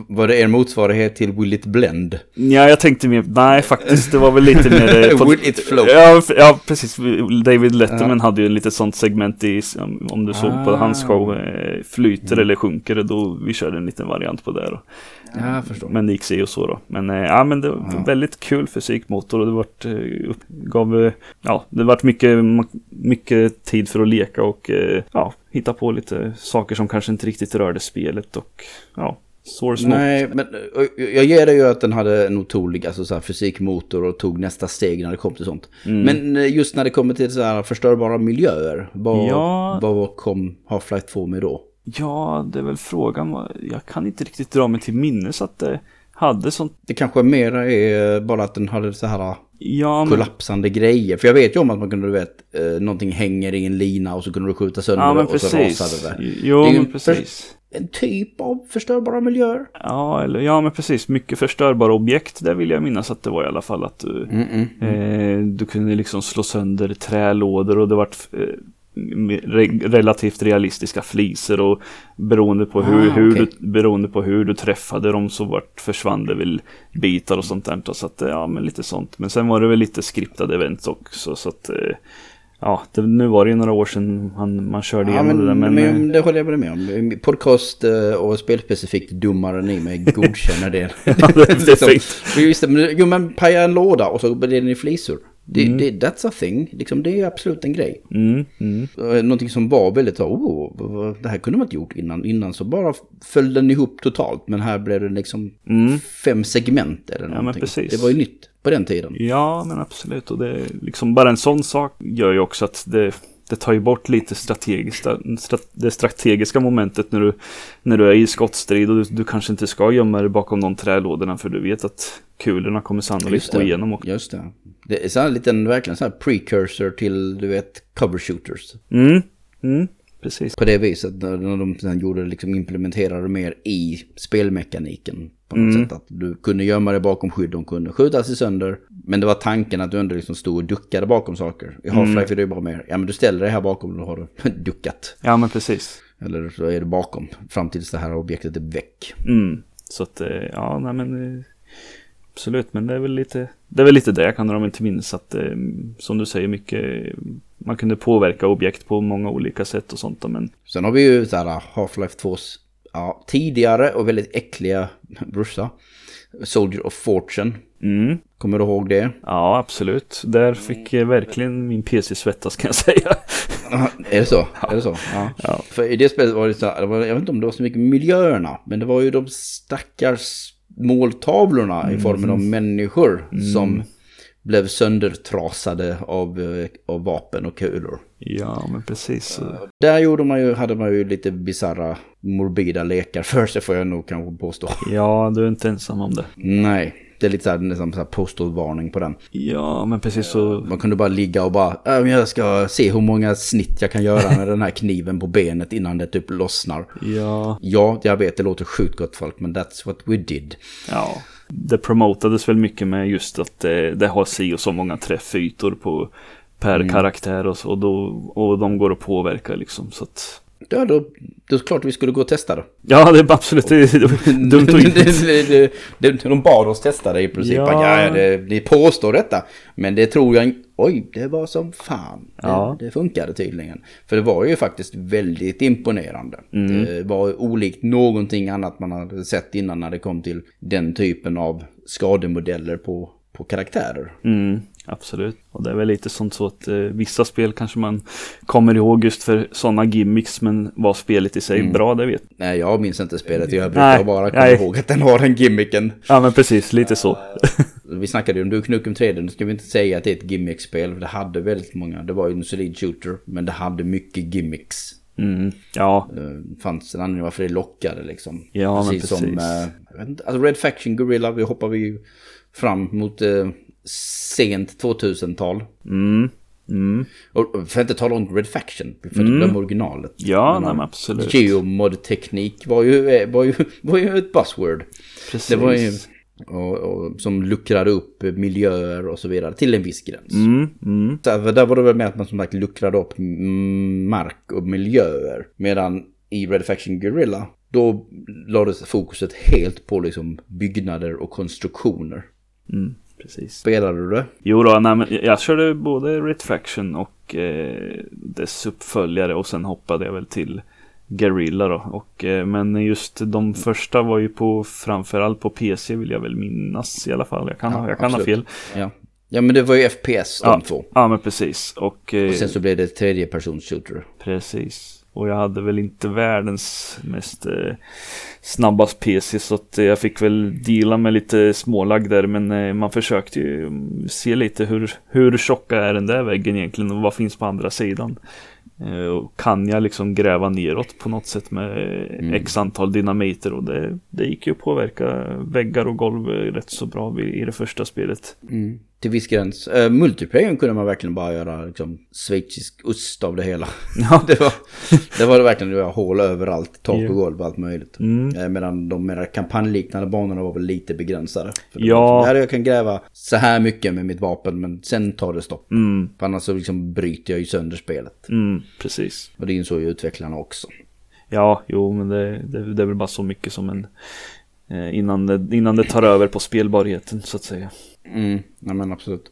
var det er motsvarighet till Will It Blend? Ja, jag tänkte mer, nej faktiskt, det var väl lite mer... eh, på- Will It Float? Ja, ja, precis. David Letterman hade ju lite sånt segment i, om- du såg på Ah. hans show, eh, flyter eller sjunker då vi körde en liten variant på det. Då. Ja, förstår. Men det gick sig och så då. Men eh, ja, men det var Ja. väldigt kul fysikmotor och det vart, eh, gav, eh, ja, det vart mycket, mycket tid för att leka och eh, ja, hitta på lite saker som kanske inte riktigt rörde spelet och ja, source. Nej, men eh, jag ger dig ju att den hade en otrolig alltså, så här, fysikmotor och tog nästa steg när det kom till sånt. Mm. Men eh, just när det kommer till så här förstörbara miljöer, vad, Ja. vad kom Half-Life 2 med då? Ja, det är väl frågan. Jag kan inte riktigt dra mig till minnes att det hade sånt. Det kanske mera är bara att den hade så här Ja, men, kollapsande grejer. För jag vet ju om att man kunde, du vet, eh, någonting hänger i en lina och så kunde du skjuta sönder ja, det och så precis. rasade det. Jo, Det men en precis. En typ av förstörbara miljöer. Ja, eller, ja, men precis. Mycket förstörbara objekt. Där vill jag minnas att det var i alla fall att du, Mm -mm. eh, du kunde liksom slå sönder trälådor och det vart eh, re- relativt realistiska fliser och beroende på hur, Ah, hur, okej. du, beroende på hur du träffade dem så vart försvann det väl bitar och sånt där. Så att, ja, men lite sånt. Men sen var det väl lite skriptade events också. Så att, eh, ja, det, nu var det ju några år sedan man, man körde Ja, igenom men, det där. Men, men, eh, det håller jag med om. Podcast eh, och spelspecifikt domaren i mig godkänner det. Ja, det är Liksom, det, men, jo men paja en låda och så blir den i flisor. Det, Mm. det, that's a thing. Liksom, det är absolut en grej. mm, mm. Någonting som var väldigt så, oh, det här kunde man inte gjort innan. Innan så bara föll den ihop totalt. Men här blev det liksom Mm. fem segment eller någonting. precis. Det var ju nytt på den tiden. Ja, men absolut. Och det liksom bara en sån sak gör ju också att det, det tar ju bort lite strategiska, stra- det strategiska momentet när du, när du är i skottstrid och du, du kanske inte ska gömma dig bakom de trälådorna för du vet att kulorna kommer sannolikt gå igenom. Och, Just det. Det är så här liten, verkligen så här precursor till, du vet, cover shooters. mm, mm, precis. På det viset när de sen gjorde liksom implementerade mer i spelmekaniken. På något Mm. sätt att du kunde gömma dig bakom skydd, de kunde skjuta sig sönder. Men det var tanken att du ändå liksom stod och duckade bakom saker. I Half-Life Mm. är det bara mer, ja men du ställer dig här bakom och då har du duckat. Ja, men precis. Eller så är du bakom fram tills det här objektet är väck. Mm. Så att, eh, ja, nej men eh, absolut, men det är väl lite, det är väl lite det jag kan dra mig till minnes att, eh, som du säger, mycket, man kunde påverka objekt på många olika sätt och sånt men Sen har vi ju så här Half-Life 2s ja, tidigare och väldigt äckliga brorsa. Soldier of Fortune. mm, Kommer du ihåg det? Ja, absolut. Där fick verkligen min PC svettas kan jag säga. Ja, Är det så? Är det så? Ja. Ja. För i det spelet var det så här, jag vet inte om det var så mycket miljöerna, men det var ju de stackars måltavlorna i formen av människor som blev söndertrasade av, eh, av vapen och kulor. Ja, men precis. Där gjorde man ju, hade man ju lite bizarra morbida lekar för sig får jag nog kanske påstå. Ja, du är inte ensam om det. Nej, Det är lite såhär, nästan så här postal-varning på den. Ja, men precis så. Man kunde bara ligga och bara, "Ja, men jag ska se hur många snitt jag kan göra med den här kniven på benet innan det typ lossnar. Ja, Ja, jag vet det låter sjukt gott folk, men that's what we did. ja. Det promotades väl mycket med just att det, det har si och så många träffytor på per Mm. karaktär och så. Och, då, och de går att påverka liksom. Så att, Ja, då, då är det klart vi skulle gå och testa det. ja, det är absolut det är dumt att inte. de bad oss testa det i princip. Ja. Ja, det, ni påstår detta. Men det tror jag. Oj, det var som fan. Ja. Det, det funkade tydligen. För det var ju faktiskt väldigt imponerande. Mm. Det var olikt någonting annat man hade sett innan när det kom till den typen av skademodeller på, på karaktärer. Mm, absolut. Och det är väl lite sånt så att eh, vissa spel kanske man kommer ihåg just för sådana gimmicks. Men var spelet i sig Mm. bra, det vet Nej, jag minns inte spelet i övrigt. Nej, Jag bara kommer nej. ihåg att den har den gimmicken. Ja, men precis. Lite så. Vi snackade ju om Duke Nukem 3, nu ska vi inte säga att det är ett gimmickspel. för Det hade väldigt många, det var ju en solid shooter, men det hade mycket gimmicks. Mm, ja, Det fanns en anledning varför det lockade liksom. Ja, men som, precis. eh, jag vet inte, alltså Red Faction Gorilla, vi hoppar vi ju fram mot eh, sent 2000-tal. mm, mm. Och för att inte tala om Red Faction, får inte Mm. glömma originalet. Ja, Men, nej, absolut. Geomod-teknik var ju, eh, var, ju, var ju ett buzzword. Precis. Det var ju, och, och, som luckrade upp miljöer och så vidare till en viss gräns. Mm, mm. Där, där var det väl med att man som sagt luckrade upp mark och miljöer. Medan i Red Faction Guerrilla, då lades fokuset helt på liksom byggnader och konstruktioner. Mm, precis. Spelade du det? Jo då, nej, jag körde både Red Faction och eh, dess uppföljare och sen hoppade jag väl till Guerrilla då. Och, eh, men just de första var ju på framförallt på PC vill jag väl minnas i alla fall. Jag kan, Ja, ha, jag kan ha fel. Ja. Ja men det var ju FPS de Ja. två. Ja men precis. Och, eh, Och sen så blev det tredje persons shooter. Precis. Och jag hade väl inte världens mest eh, snabbast PC så att eh, jag fick väl deala med lite smålagg där men eh, man försökte ju se lite hur, hur tjocka är den där väggen egentligen och vad finns på andra sidan. Eh, och kan jag liksom gräva neråt på något sätt med eh, Mm. x antal dynamiter och det, det gick ju att påverka väggar och golv eh, rätt så bra vid- i det första spelet. Mm. Till viss gräns. Uh, multiplayer kunde man verkligen bara göra liksom, schweizisk ost av det hela. Ja. det, var, det var det verkligen, det var hål överallt, tak och golv och allt möjligt. Mm. Eh, Medan de mer kampanjliknande banorna var väl lite begränsade. Ja. liksom, här jag kan gräva så här mycket med mitt vapen men sen tar det stopp. Mm, För annars så liksom bryter jag ju sönder spelet. mm, precis. Och det insåg ju utvecklarna också. Ja, jo, men det, det, det är väl bara så mycket som en... Eh, innan, det, innan det tar över på spelbarheten, så att säga. Mm, nej men absolut.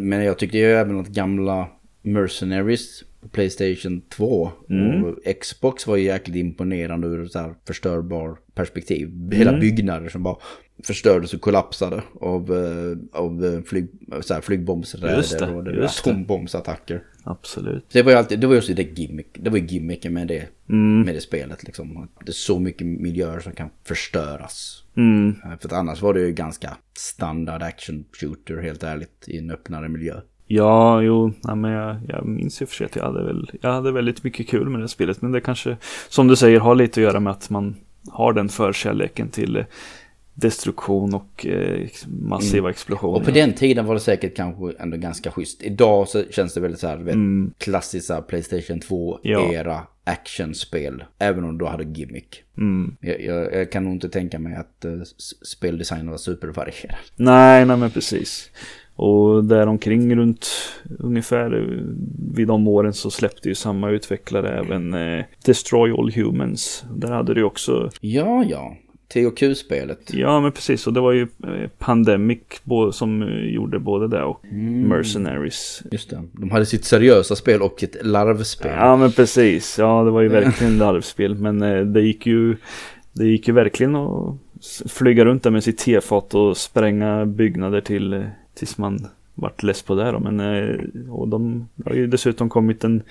Men jag tyckte ju även att gamla Mercenaries på Playstation 2 Mm. och Xbox var ju jäkligt imponerande ur ett så här förstörbar perspektiv. Hela Mm. byggnader som bara förstördes och kollapsade av, eh, av eh, flyg, så här Just flygbombsräder det, och det, just atombombsattacker. Absolut. Det var ju alltid, det var ju också det gimmick, det var ju gimmicken med det, Mm, med det spelet liksom. Det är så mycket miljöer som kan förstöras. Mm, Eh, För annars var det ju ganska standard action shooter helt ärligt i en öppnare miljö. ja, jo, nej, men jag, jag minns ju för sig att jag hade, väl, jag hade väldigt mycket kul med det spelet. Men det kanske, som du säger, har lite att göra med att man har den förkärleken till destruktion och eh, massiva explosioner. Och på den tiden var det säkert kanske ändå ganska schysst. Idag så känns det väldigt så här, vet, Mm. här Playstation Ja. 2-era actionspel. Även om du hade gimmick. Mm. Jag, jag, jag kan nog inte tänka mig att uh, speldesignen var supervarierad. Nej, nej men precis. Och däromkring runt ungefär eh, vid de åren så släppte ju samma utvecklare även eh, Destroy All Humans. Där hade du också, Ja, ja. THQ-spelet. ja men precis, och det var ju eh, Pandemic som eh, gjorde både det och Mm. Mercenaries. Just det. De hade sitt seriösa spel och ett larvspel. Ja men precis, ja det var ju verkligen larvspel. Men eh, det gick ju, det gick ju verkligen att flyga runt där med sitt tefat och spränga byggnader till, tills man vart less på det då. Men och de har ju dessutom kommit en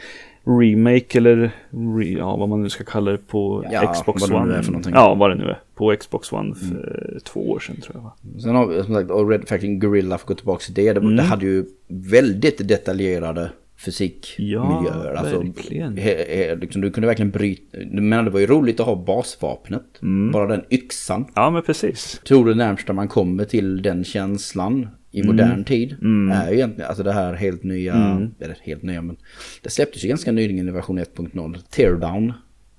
remake eller re, ja, vad man nu ska kalla det på Ja, Xbox vad det One. är för någonting. Ja, vad det nu är. På Xbox One för två år sedan tror jag va? Sen har vi som sagt, och Red Faction Gorilla för att gå tillbaka till det. Det, Mm. det hade ju väldigt detaljerade fysikmiljöer. Ja, alltså, verkligen. he, he, liksom, du kunde verkligen bryta, men det var ju roligt att ha basvapnet. Mm. Bara den yxan. Ja, men precis. tror det närmsta man kommer till den känslan i modern Mm. tid är ju egentligen alltså det här helt nya, eller helt nya men det släpptes ju ganska nyligen i version 1.0, Teardown.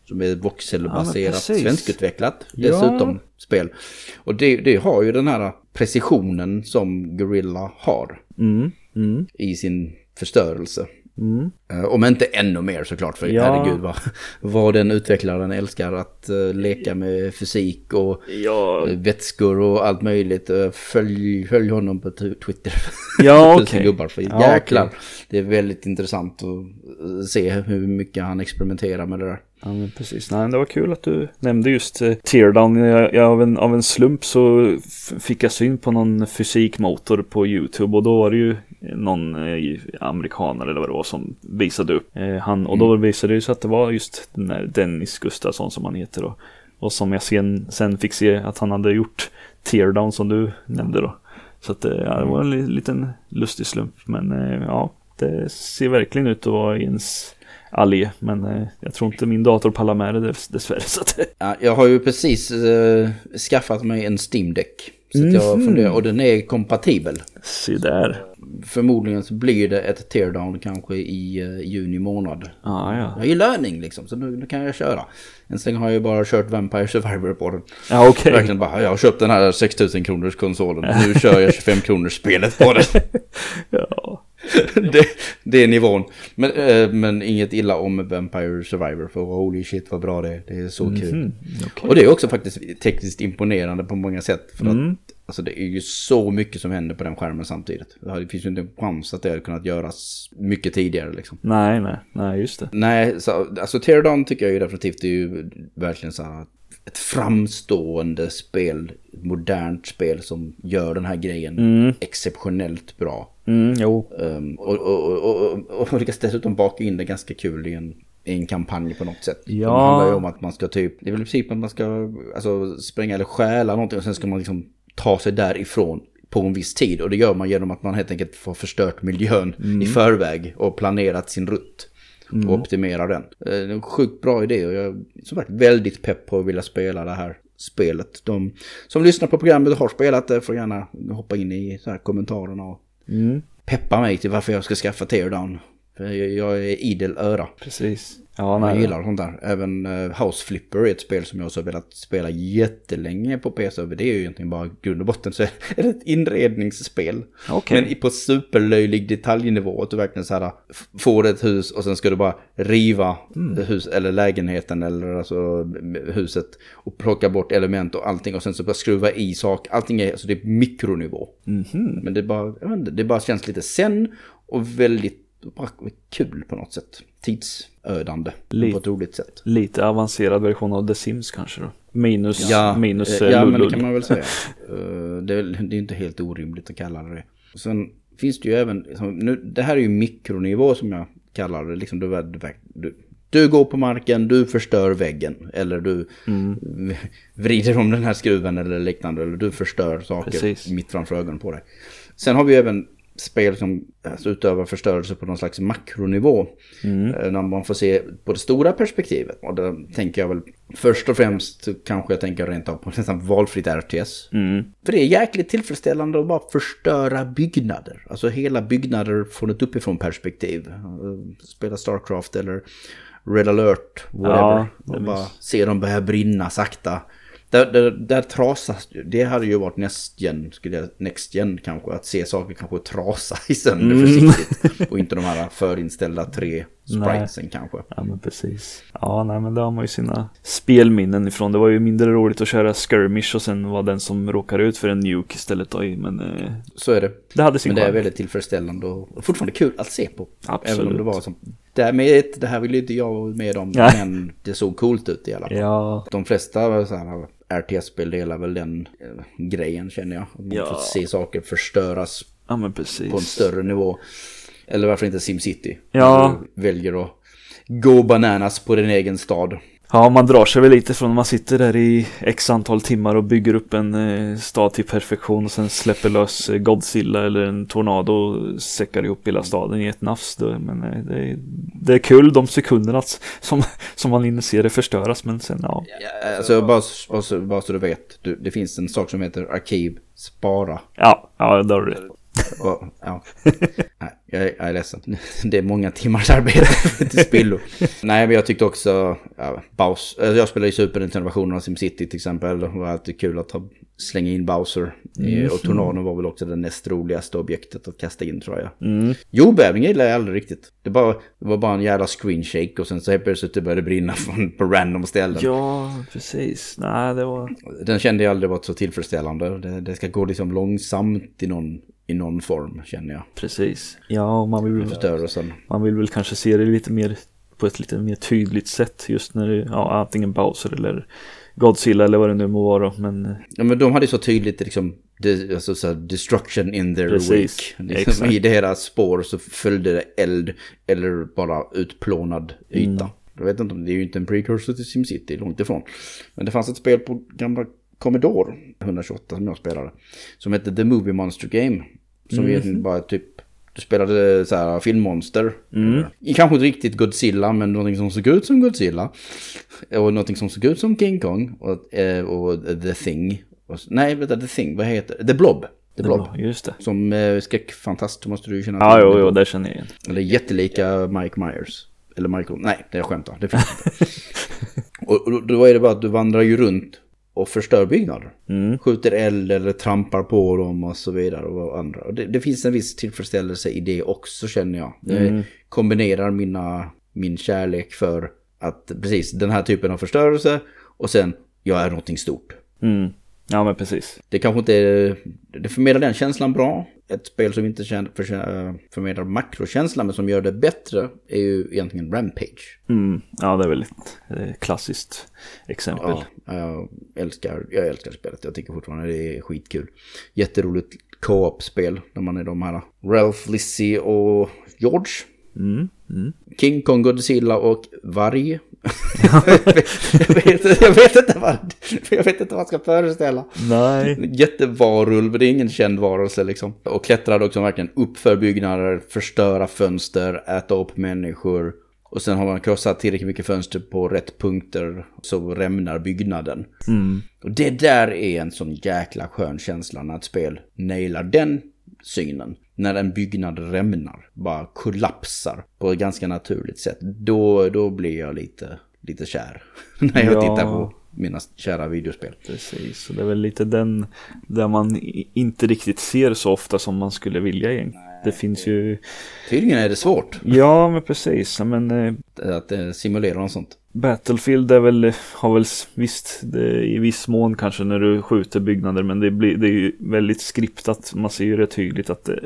Som är Ja, voxelbaserat, precis. svenskutvecklat Ja. dessutom spel. Och det, det har ju den här precisionen som Gorilla har Mm. Mm. i sin förstörelse. Mm. Eh, Om inte ännu mer såklart, för Ja. herregud vad, vad den utvecklaren älskar att eh, leka med fysik och Ja, Eh, vätskor och allt möjligt. Följ, följ honom på Twitter. Ja, okej. gubbar, för Ja, jäklar. okej. Det är väldigt intressant att se hur mycket han experimenterar med det där. Ja men precis, nej det var kul att du nämnde just eh, Teardown. Jag, jag, av, en, av en slump så fick jag syn på någon fysikmotor på YouTube och då var det ju någon eh, amerikanare eller vad det var som visade upp eh, han och då visade det sig att det var just den där Dennis Gustafsson som han heter då. Och som jag sen, sen fick se att han hade gjort Teardown som du nämnde då. Så att eh, ja, det var en li- liten lustig slump men eh, ja, det ser verkligen ut att vara ens allé. Men eh, jag tror inte min dator pallar med det dess, dessvärre. Så att, Ja, jag har ju precis eh, skaffat mig en Steam Deck. Så att jag Mhm. funderar, och den är kompatibel. se där. Förmodligen så blir det ett teardown kanske i eh, juni månad. Ah, Jag ja, har ju löning liksom, så nu, nu kan jag köra. Än så länge har jag ju bara kört Vampire Survivor på den. ja okej. Verkligen bara, jag har köpt den här 6000 kronors konsolen. Nu kör jag 25 kronors spelet på den. Ja. det, det är nivån. Men, eh, men inget illa om Vampire Survivor. För holy shit vad bra det är. Det är så kul. Mm, okej. Och det är också faktiskt tekniskt imponerande på många sätt. För att Mm. alltså, det är ju så mycket som händer på den skärmen samtidigt. Det finns ju inte en chans att det hade kunnat göras mycket tidigare liksom. Nej, nej, nej, just det. Nej, så, alltså Teardown tycker jag ju definitivt det är ju verkligen så här ett framstående spel, ett modernt spel som gör den här grejen Mm. exceptionellt bra. Mm, jo. Um, och, och, och, och, och lyckas dessutom baka in det ganska kul i en, i en kampanj på något sätt. Ja. Det handlar ju om att man ska typ, det är väl i princip att man ska alltså, spränga eller stjäla någonting och sen ska man liksom ta sig därifrån på en viss tid. Och det gör man genom att man helt enkelt får förstört miljön i förväg och planerat sin rutt. Och optimera den. Eh, Det är en sjukt bra idé och jag är som sagt väldigt pepp på att vilja spela det här spelet. De som lyssnar på programmet och har spelat det får gärna hoppa in i så här kommentarerna och Mm, peppa mig till varför jag ska skaffa Teardown. För jag, jag är idel öra. precis. Ja, Jag nej. gillar sånt där. Även uh, House Flipper är ett spel som jag har velat spela jättelänge på PC. Det är ju egentligen bara grund och botten så är det ett inredningsspel. Okej. Men på superlöjlig detaljnivå. Att du verkligen så här får ett hus och sen ska du bara riva hus, eller lägenheten eller alltså huset. Och plocka bort element och allting och sen så bara skruva i sak. Allting är, alltså det är mikronivå. Mhm. Men det bara, jag inte, det bara känns lite sen och väldigt bara kul på något sätt. Tidsödande Lite. på ett roligt sätt. Lite avancerad version av The Sims kanske då. Minus, minus eh, eh, ja men det kan man väl säga. Eh, det, är, det är inte helt orimligt att kalla det det. Sen finns det ju även, liksom, nu, det här är ju mikronivå som jag kallar det. Liksom, du, du, du, går på marken, du förstör väggen. Eller du Mm. vrider om den här skruven eller liknande. Eller du förstör saker Precis. mitt framför ögonen på dig. Sen har vi även spel som alltså, utövar förstörelse på någon slags makronivå. Mm. Eh, När man får se på det stora perspektivet. Och då tänker jag väl först och främst kanske jag tänker rent av på nästan valfritt RTS. Mm. För det är jäkligt tillfredsställande att bara förstöra byggnader. Alltså hela byggnader från ett uppifrån perspektiv. Eh, Spela Starcraft eller Red alert, whatever. Ja, och bara se dem börja brinna sakta. Där, där, där trasas, det hade ju varit next gen, next gen kanske, att se saker kanske trasa i sönder Mm. försiktigt. Och inte de här förinställda tre spritesen kanske. Ja men precis. Ja nej men det har man ju sina spelminnen ifrån. Det var ju mindre roligt att köra skirmish och sen var den som råkar ut för en nuke istället då. Men eh, Så är det. det hade sin Men det är väldigt tillfredsställande och fortfarande kul att se på. Absolut. Även om det var som, det här, med, det här vill ju inte jag vara med om, Nej. men det såg coolt ut i alla fall. Ja, De flesta så här, RTS-spel delar väl den eh, grejen känner jag. Att man Ja. får se saker förstöras ja på en större nivå. Eller varför inte SimCity? Ja. Väljer att gå bananas på din egen stad. Ja, man drar sig väl lite från när man sitter där i x antal timmar och bygger upp en eh, stad till perfektion och sen släpper lös eh, Godzilla eller en tornado och säckar ihop hela staden i ett nafs. Då. Men eh, det, är, det är kul de sekunderna som, som man hinner se det förstöras, men sen ja. Ja, alltså bara, bara, så- bara så du vet, du, det finns en sak som heter arkiv, spara. Ja, ja där har du rätt. Och, ja. Nej, jag, är- jag är ledsen. Det är många timmars arbete till spillo. Nej, men jag tyckte också, ja, Bowser, alltså jag spelar ju Super Nintendo-versionen av SimCity till exempel. Det var alltid kul att ha, slänga in Bowser. Eh, Och Tornadon var väl också det näst roligaste objektet att kasta in tror jag. Mm. Jordbävning gillade jag aldrig riktigt. Det, bara, det var bara en jävla screen shake och sen så helt plötsligt det började brinna från, på random ställen. Ja, precis. Nej, det var... Den kände jag aldrig varit så tillfredsställande. Det, det ska gå liksom långsamt i någon, i någon form känner jag. Precis. Ja, och man vill, väl, Förstörelsen. man vill väl kanske se det lite mer på ett lite mer tydligt sätt just när det, ja, antingen Bowser eller Godzilla eller vad det nu må vara. Men Ja men de hade så tydligt liksom, alltså så här, destruction in their Precis, wake. Liksom, exakt. I deras spår så följde det eld eller bara utplånad yta. Mm. Jag vet inte om det är ju inte en precursor till SimCity, långt ifrån. Men det fanns ett spel på gamla Commodore 128 som jag spelade. Som hette The Movie Monster Game. Som Mm. egentligen bara typ, du spelade så här filmmonster. Mm. I Kanske inte riktigt Godzilla, men någonting som såg ut som Godzilla. Och någonting som såg ut som King Kong. Och, eh, och The Thing. Och, nej, vänta, The Thing, vad heter det? The Blob. The Blob. just det. Som eh, skräckfantast måste du känna Ja, The jo, jo, det känner jag igen. Eller jättelika Mike Myers. Eller Michael, nej, det är jag skämtar. Det finns inte. och, och då är det bara att du vandrar ju runt och förstör byggnader. Mm. Skjuter eld eller trampar på dem och så vidare. Och andra. Det, det finns en viss tillfredsställelse i det också känner jag. Det Mm. kombinerar mina, min kärlek för att precis den här typen av förstörelse och sen jag är någonting stort. Mm. Ja, men precis. Det kanske inte är, det förmedlar den känslan bra. Ett spel som inte förmedlar makrokänslan men som gör det bättre är ju egentligen Rampage. Mm. Ja, det är väl ett eh, klassiskt exempel. Ja, jag älskar, jag älskar spelet. Jag tycker fortfarande det är skitkul. Jätteroligt co-op-spel när man är de här Ralph, Lizzie och George. Mm. Mm. King Kong, Godzilla och varg. jag, vet, jag, vet inte vad, jag vet inte vad jag ska föreställa. Nej. Jättevarulv, det är ingen känd varelse liksom. Och klättrar också verkligen upp för byggnader, förstöra fönster, äta upp människor. Och sen har man krossat tillräckligt mycket fönster på rätt punkter så rämnar byggnaden. Mm. Och det där är en sån jäkla skön känsla när ett spel nailar den synen. När en byggnad rämnar, bara kollapsar på ett ganska naturligt sätt. Då, då blir jag lite, lite kär. när jag Ja. tittar på mina kära videospel. Precis, och det är väl lite den där man inte riktigt ser så ofta som man skulle vilja egentligen. Det finns ju, Tydligen är det svårt ja men precis, men eh, att eh, simulera något sånt. Battlefield är väl, har väl visst, det, i viss mån kanske när du skjuter byggnader, men det, blir, det är ju väldigt skriptat. Man ser ju rätt tydligt att det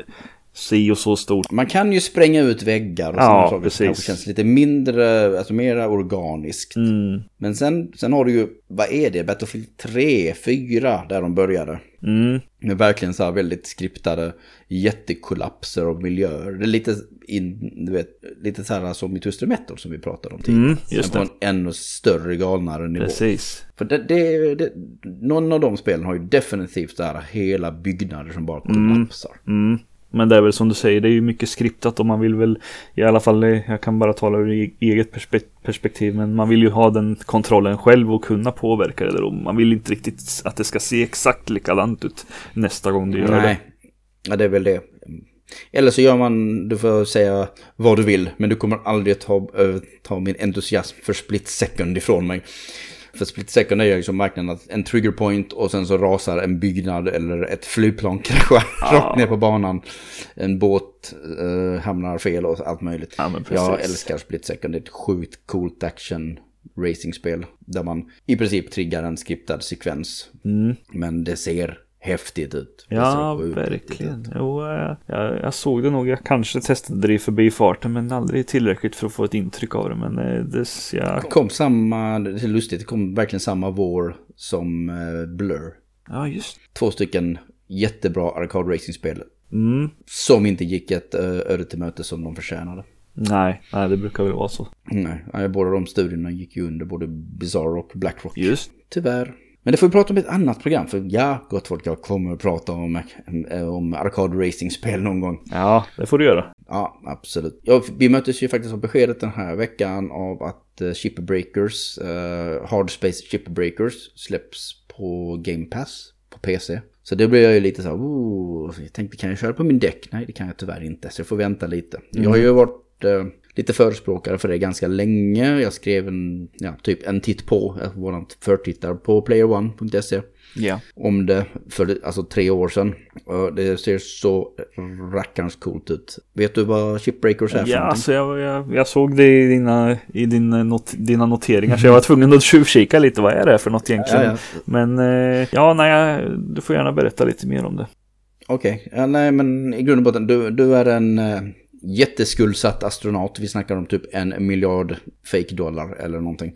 si och så stort. Man kan ju spränga ut väggar och Ja, saker precis. kanske känns lite mindre, alltså mera organiskt. Mm, Men sen, sen har du ju, vad är det, Battlefield 3, 4, där de började. mm, Med verkligen så här väldigt skriptade jättekollapser och miljöer. Det är lite, in, du vet, lite så här som i Twisted Metal som vi pratade om tidigare. mm, just det. på en ännu större, galnare nivå. Precis. För det, det, det, någon av de spelen har ju definitivt så här hela byggnader som bara kollapsar. Mm. Men det är väl som du säger, det är ju mycket skriptat och man vill väl i alla fall, jag kan bara tala ur eget perspektiv, men man vill ju ha den kontrollen själv och kunna påverka det där och man vill inte riktigt att det ska se exakt likadant ut nästa gång du gör det. Nej, ja, det är väl det. Eller så gör man, du får säga vad du vill, men du kommer aldrig ta, eh, ta min entusiasm för split second ifrån mig. För split second är ju liksom verkligen att en trigger point och sen så rasar en byggnad eller ett flygplan kraschar rakt ner på banan. En båt eh, hamnar fel och allt möjligt. Ja. Jag älskar split second, det är ett sjukt coolt action racingspel. Där man i princip triggar en skriptad sekvens. Mm. Men det ser häftigt ut. Ja, verkligen. Jo, jag, jag, jag såg det nog. Jag kanske testade det i förbi farten, men aldrig tillräckligt för att få ett intryck av det. Men eh, det, jag, Det kom samma, det är lustigt, det kom verkligen samma vår som eh, Blur. ja, just Två stycken jättebra arcade racingspel mm. som inte gick ett eh, öde till möte som de förtjänade. Nej, nej det brukar väl vara så. Nej, nej, båda de studierna gick ju under både Bizarre och Blackrock. Just. Tyvärr. Men det får vi prata om ett annat program. För ja, gott folk, jag kommer att prata om, eh, om arkad racing-spel någon gång. Ja, det får du göra. Ja, absolut. Ja, vi möttes ju faktiskt av beskedet den här veckan av att uh, Shipper Breakers, uh, Hard Space Shipper Breakers släpps på Game Pass på PC. Så det blev jag ju lite så här, oh, jag tänkte kan jag köra på min däck? Nej, det kan jag tyvärr inte, så jag får vänta lite. Mm. Jag har ju varit uh, lite förespråkare för det ganska länge. Jag skrev en, ja, typ en titt på, våran förtittar på playerone.se. Ja. Om det för alltså tre år sedan. Det ser så rackarns coolt ut. Vet du vad Shipbreakers är för Ja, någonting? alltså jag, jag, jag såg det i, dina, i din, not, dina noteringar så jag var tvungen att tjuvkika lite. Vad är det för något egentligen? Ja, ja. Men eh, ja, nej, du får gärna berätta lite mer om det. Okej, ja, nej men i grund och botten, du, du är en eh, jätteskuldsatt astronaut. Vi snackar om typ en miljard fake dollar eller någonting.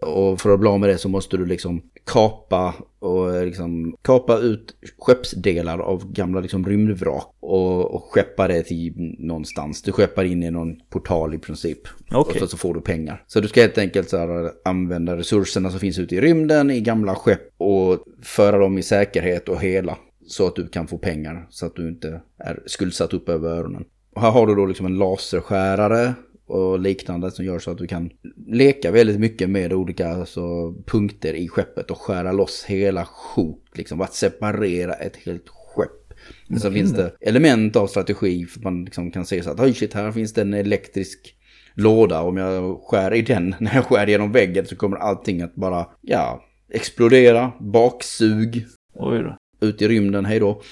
Och för att bli av med det så måste du liksom kapa och liksom kapa ut skeppsdelar av gamla liksom rymdvrak och, och skeppa det till någonstans. Du skeppar in i någon portal i princip. Okej. Och så, så får du pengar. Så du ska helt enkelt så här, använda resurserna som finns ute i rymden i gamla skepp och föra dem i säkerhet och hela. Så att du kan få pengar så att du inte är skuldsatt upp över öronen. Och här har du då liksom en laserskärare och liknande som gör så att du kan leka väldigt mycket med olika alltså, punkter i skeppet och skära loss hela sjok. Liksom att separera ett helt skepp. Men så finns det element av strategi för att man liksom kan se så att oj shit här finns det en elektrisk låda. Om jag skär i den, när jag skär genom väggen så kommer allting att bara, ja, explodera, baksug, Oj då. ut i rymden, hej då.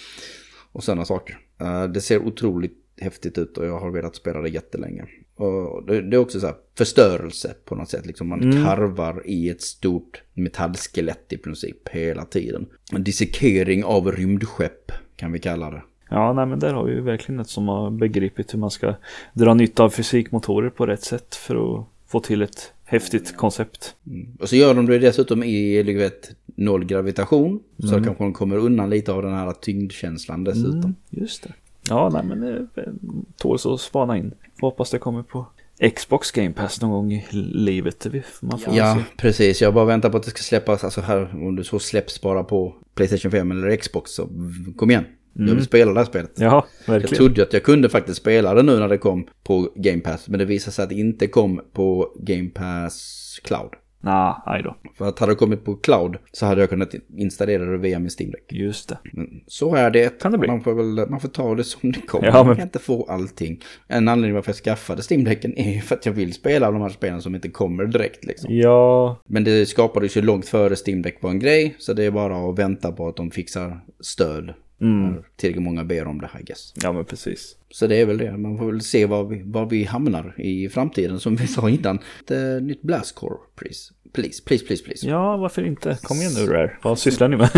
Och sådana saker. Eh, det ser otroligt häftigt ut och jag har velat spela det jättelänge. Och det, det är också så här förstörelse på något sätt. Liksom man Mm. karvar i ett stort metallskelett i princip hela tiden. En dissekering av rymdskepp kan vi kalla det. Ja, nej men där har vi ju verkligen ett som har begripit hur man ska dra nytta av fysikmotorer på rätt sätt för att få till ett häftigt koncept. Mm. Och så gör de det dessutom i du vet, noll gravitation. Så kanske de kommer undan lite av den här tyngdkänslan dessutom. Mm, just det. Ja, nej men det eh, tåls att spana in. Får hoppas det kommer på Xbox Game Pass någon gång i livet. Man får Ja, se. precis. Jag bara väntar på att det ska släppas. Alltså här, om det så släpps bara på Playstation 5 eller Xbox så kom igen. Jag vill spela det här spelet. Ja, Jag verkligen. trodde att jag kunde faktiskt spela det nu när det kom på Game Pass. Men det visade sig att det inte kom på Game Pass Cloud. Nej, aj då. För att hade det kommit på Cloud så hade jag kunnat installera det via min Steam Deck. Just det. Men så är det. Kan det bli. Man får, väl, man får ta det som det kommer. Ja, Man men- kan inte få allting. En anledning varför jag skaffade Steam Decken är för att jag vill spela de här spelen som inte kommer direkt. Liksom. Ja, Men det skapades ju långt före Steam Deck var en grej. Så det är bara att vänta på att de fixar stöd. Mm. Tillräckligt många ber om det, I guess. ja men precis. Så det är väl det. Man får väl se var vi, var vi hamnar i framtiden. Som vi sa innan. Ett nytt Blastcore, please. Please, please, please, please. Ja, varför inte? Kom igen nu Rare. Vad sysslar ni med?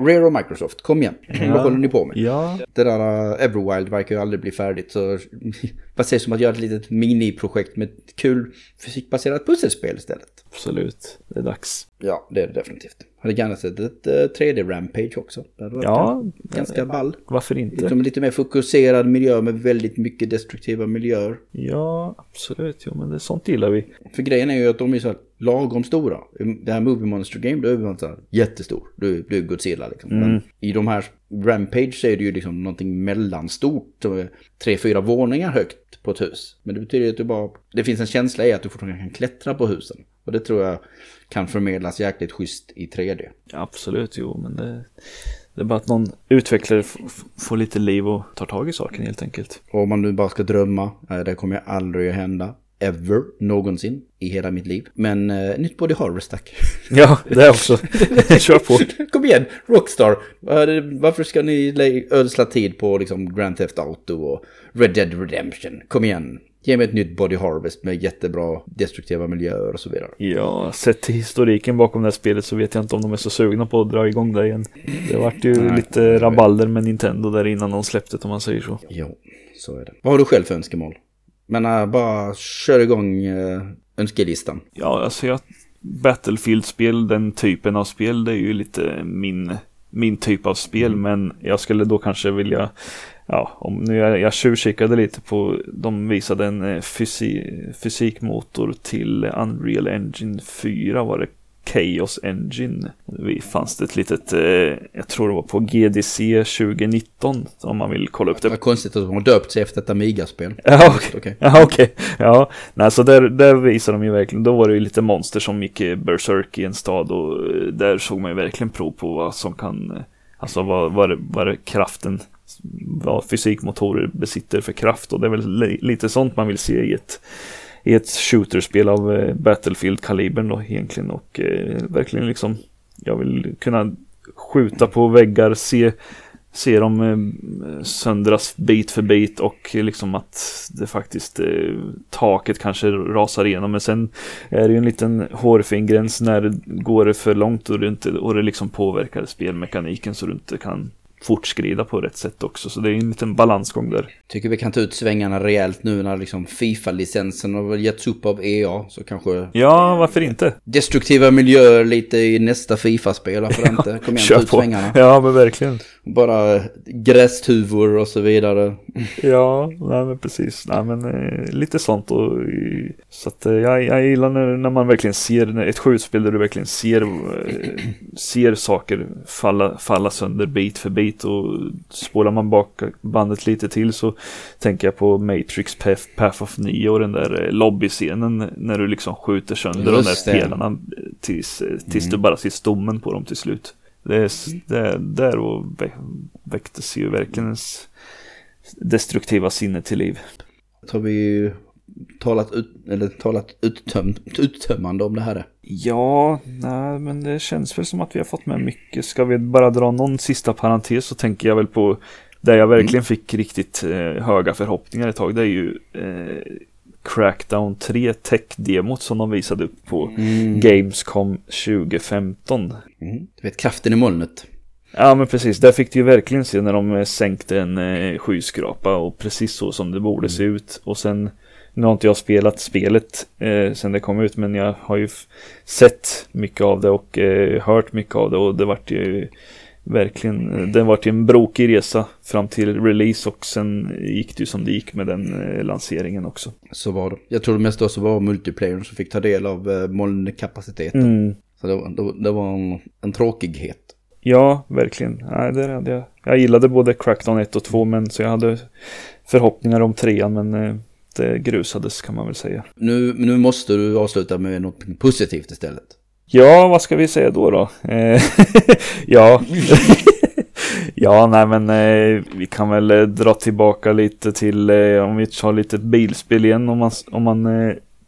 Rare och Microsoft, kom igen. Vad håller ni på med? ja, Det där uh, Everwild verkar ju aldrig bli färdigt. Så vad sägs om att göra ett litet miniprojekt med ett kul fysikbaserat pusselspel istället? absolut. Det är dags. Ja, det är det definitivt. Hade gärna sett ett uh, 3D-rampage också. Det hade varit Ja, ganska ball. varför inte? Liksom lite mer fokuserad miljö med väldigt mycket destruktiva miljöer. Ja, absolut. Jo, men det, sånt gillar vi. För grejen är ju att de är så här lagom stora. Det här Movie Monster Game, då är man så här jättestor. Du, du är Godzilla liksom. Men i de här Rampage så är det ju liksom någonting mellanstort. Tre, fyra våningar högt på ett hus. Men det betyder att du bara... Det finns en känsla i att du fortfarande kan klättra på husen. Och det tror jag kan förmedlas jäkligt schysst i 3D. Ja, absolut, jo, men det, det är bara att någon utvecklare får lite liv och tar tag i saken helt enkelt. Och om man nu bara ska drömma, eh, det kommer aldrig att hända. Ever, någonsin, i hela mitt liv. Men eh, nytt Body Harvest tack. Ja, det också. Kör på. Kom igen, Rockstar. Varför ska ni ödsla tid på liksom Grand Theft Auto och Red Dead Redemption? Kom igen. Ge mig ett nytt Body Harvest med jättebra destruktiva miljöer och så vidare. Ja, sett till historiken bakom det här spelet så vet jag inte om de är så sugna på att dra igång det igen. Det vart ju Nej. lite rabalder med Nintendo där innan de släppte det om man säger så. Jo, så är det. Vad har du själv för önskemål? Men äh, bara kör igång äh, önskelistan. Ja, alltså jag... Battlefield-spel, den typen av spel, det är ju lite min, min typ av spel. Men jag skulle då kanske vilja ja, om nu jag, jag tjuvkikade lite på, de visade en eh, fysi, fysikmotor till Unreal Engine 4 var det Chaos Engine. Det fanns det ett litet, eh, jag tror det var på GDC 2019 om man vill kolla upp det. Vad konstigt att de har döpt sig efter ett Amiga-spel. Ja, okej. Okay. Ja. Okay. Ja, nej, så där, där visar de ju verkligen, då var det ju lite monster som gick berserk i en stad och eh, där såg man ju verkligen prov på vad som kan, eh, alltså vad, vad, vad kraften vad fysikmotorer besitter för kraft. Och det är väl lite sånt man vill se i ett i ett shooterspel av eh, Battlefield-kalibern då egentligen. Och eh, verkligen liksom jag vill kunna skjuta på väggar, se, se dem eh, söndras bit för bit och liksom att det faktiskt eh, taket kanske rasar igenom. Men sen är det ju en liten hårfin gräns när det går för långt och det, inte, och det liksom påverkar spelmekaniken så du inte kan fortskrida på rätt sätt också. Så det är en liten balansgång där. Tycker vi kan ta ut svängarna rejält nu när liksom Fifa-licensen har getts upp av EA. Så kanske... Ja, varför inte? Destruktiva miljöer lite i nästa Fifa-spel. Varför inte? Kom igen, ta ut svängarna. Ja, men verkligen. Bara grästuvor och så vidare. ja, nej men precis. Nej men eh, lite sånt och så att eh, jag, jag gillar när, när man verkligen ser ett skjutspel där du verkligen ser, eh, ser saker falla, falla sönder bit för bit och spolar man bak bandet lite till så tänker jag på Matrix Path, Path of Neo och den där eh, lobbyscenen när du liksom skjuter sönder Just de där spelarna tills, eh, tills mm. du bara ser stommen på dem till slut. Det, det, där och väcktes ju verkligen ens destruktiva sinne till liv. Tror vi talat, ut, eller talat uttöm, uttömmande om det här. Ja, nej, men det känns väl som att vi har fått med mycket. Ska vi bara dra någon sista parentes så tänker jag väl på där jag verkligen mm. fick riktigt eh, höga förhoppningar ett tag. Det är ju eh, Crackdown 3 tech-demot som de visade upp på mm. Gamescom 2015. Mm. Du vet kraften i molnet. Ja men precis, där fick du ju verkligen se när de eh, sänkte en eh, skyskrapa och precis så som det borde mm. se ut. Och sen, nu har inte jag spelat spelet eh, sen det kom ut men jag har ju sett mycket av det och eh, hört mycket av det och det vart ju verkligen, det var en brokig resa fram till release och sen gick det ju som det gick med den eh, lanseringen också. Så var det. Jag tror det mest också var multiplayern som fick ta del av eh, molnkapaciteten. Mm. Så det, det, det var en, en, tråkighet. Ja, verkligen. Nej, det hade jag. jag gillade både Crackdown 1 och 2 men så jag hade förhoppningar om trean men eh, grusades kan man väl säga. Nu, nu måste du avsluta med något positivt istället. Ja, vad ska vi säga då då? Eh, ja. ja, nej men eh, vi kan väl eh, dra tillbaka lite till, om vi tar lite bilspel igen om man, om man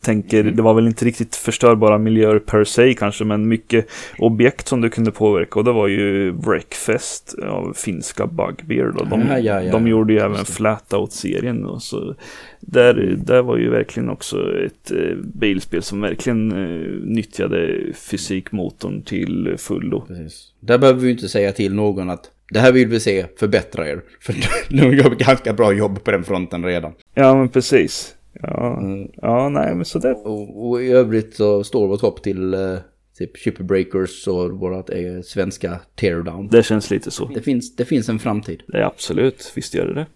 tänker, det var väl inte riktigt förstörbara miljöer per se kanske, men mycket objekt som du kunde påverka. Och det var ju Breakfast av finska Bugbear. Då. De, ja, ja, ja. de gjorde ju även Flatout-serien. Så där, där var ju verkligen också ett eh, bilspel som verkligen eh, nyttjade fysikmotorn till fullo. Precis. Där behöver vi inte säga till någon att det här vill vi se, förbättra er. För de gör ganska bra jobb på den fronten redan. Ja, men precis. Ja, mm. ja nej men sådär. Och, och, i övrigt så står vårt hopp till eh, typ Shipbreakers och vårt eh, svenska Teardown. Det känns lite så. Det finns, det finns en framtid. Det är absolut, visst gör det det.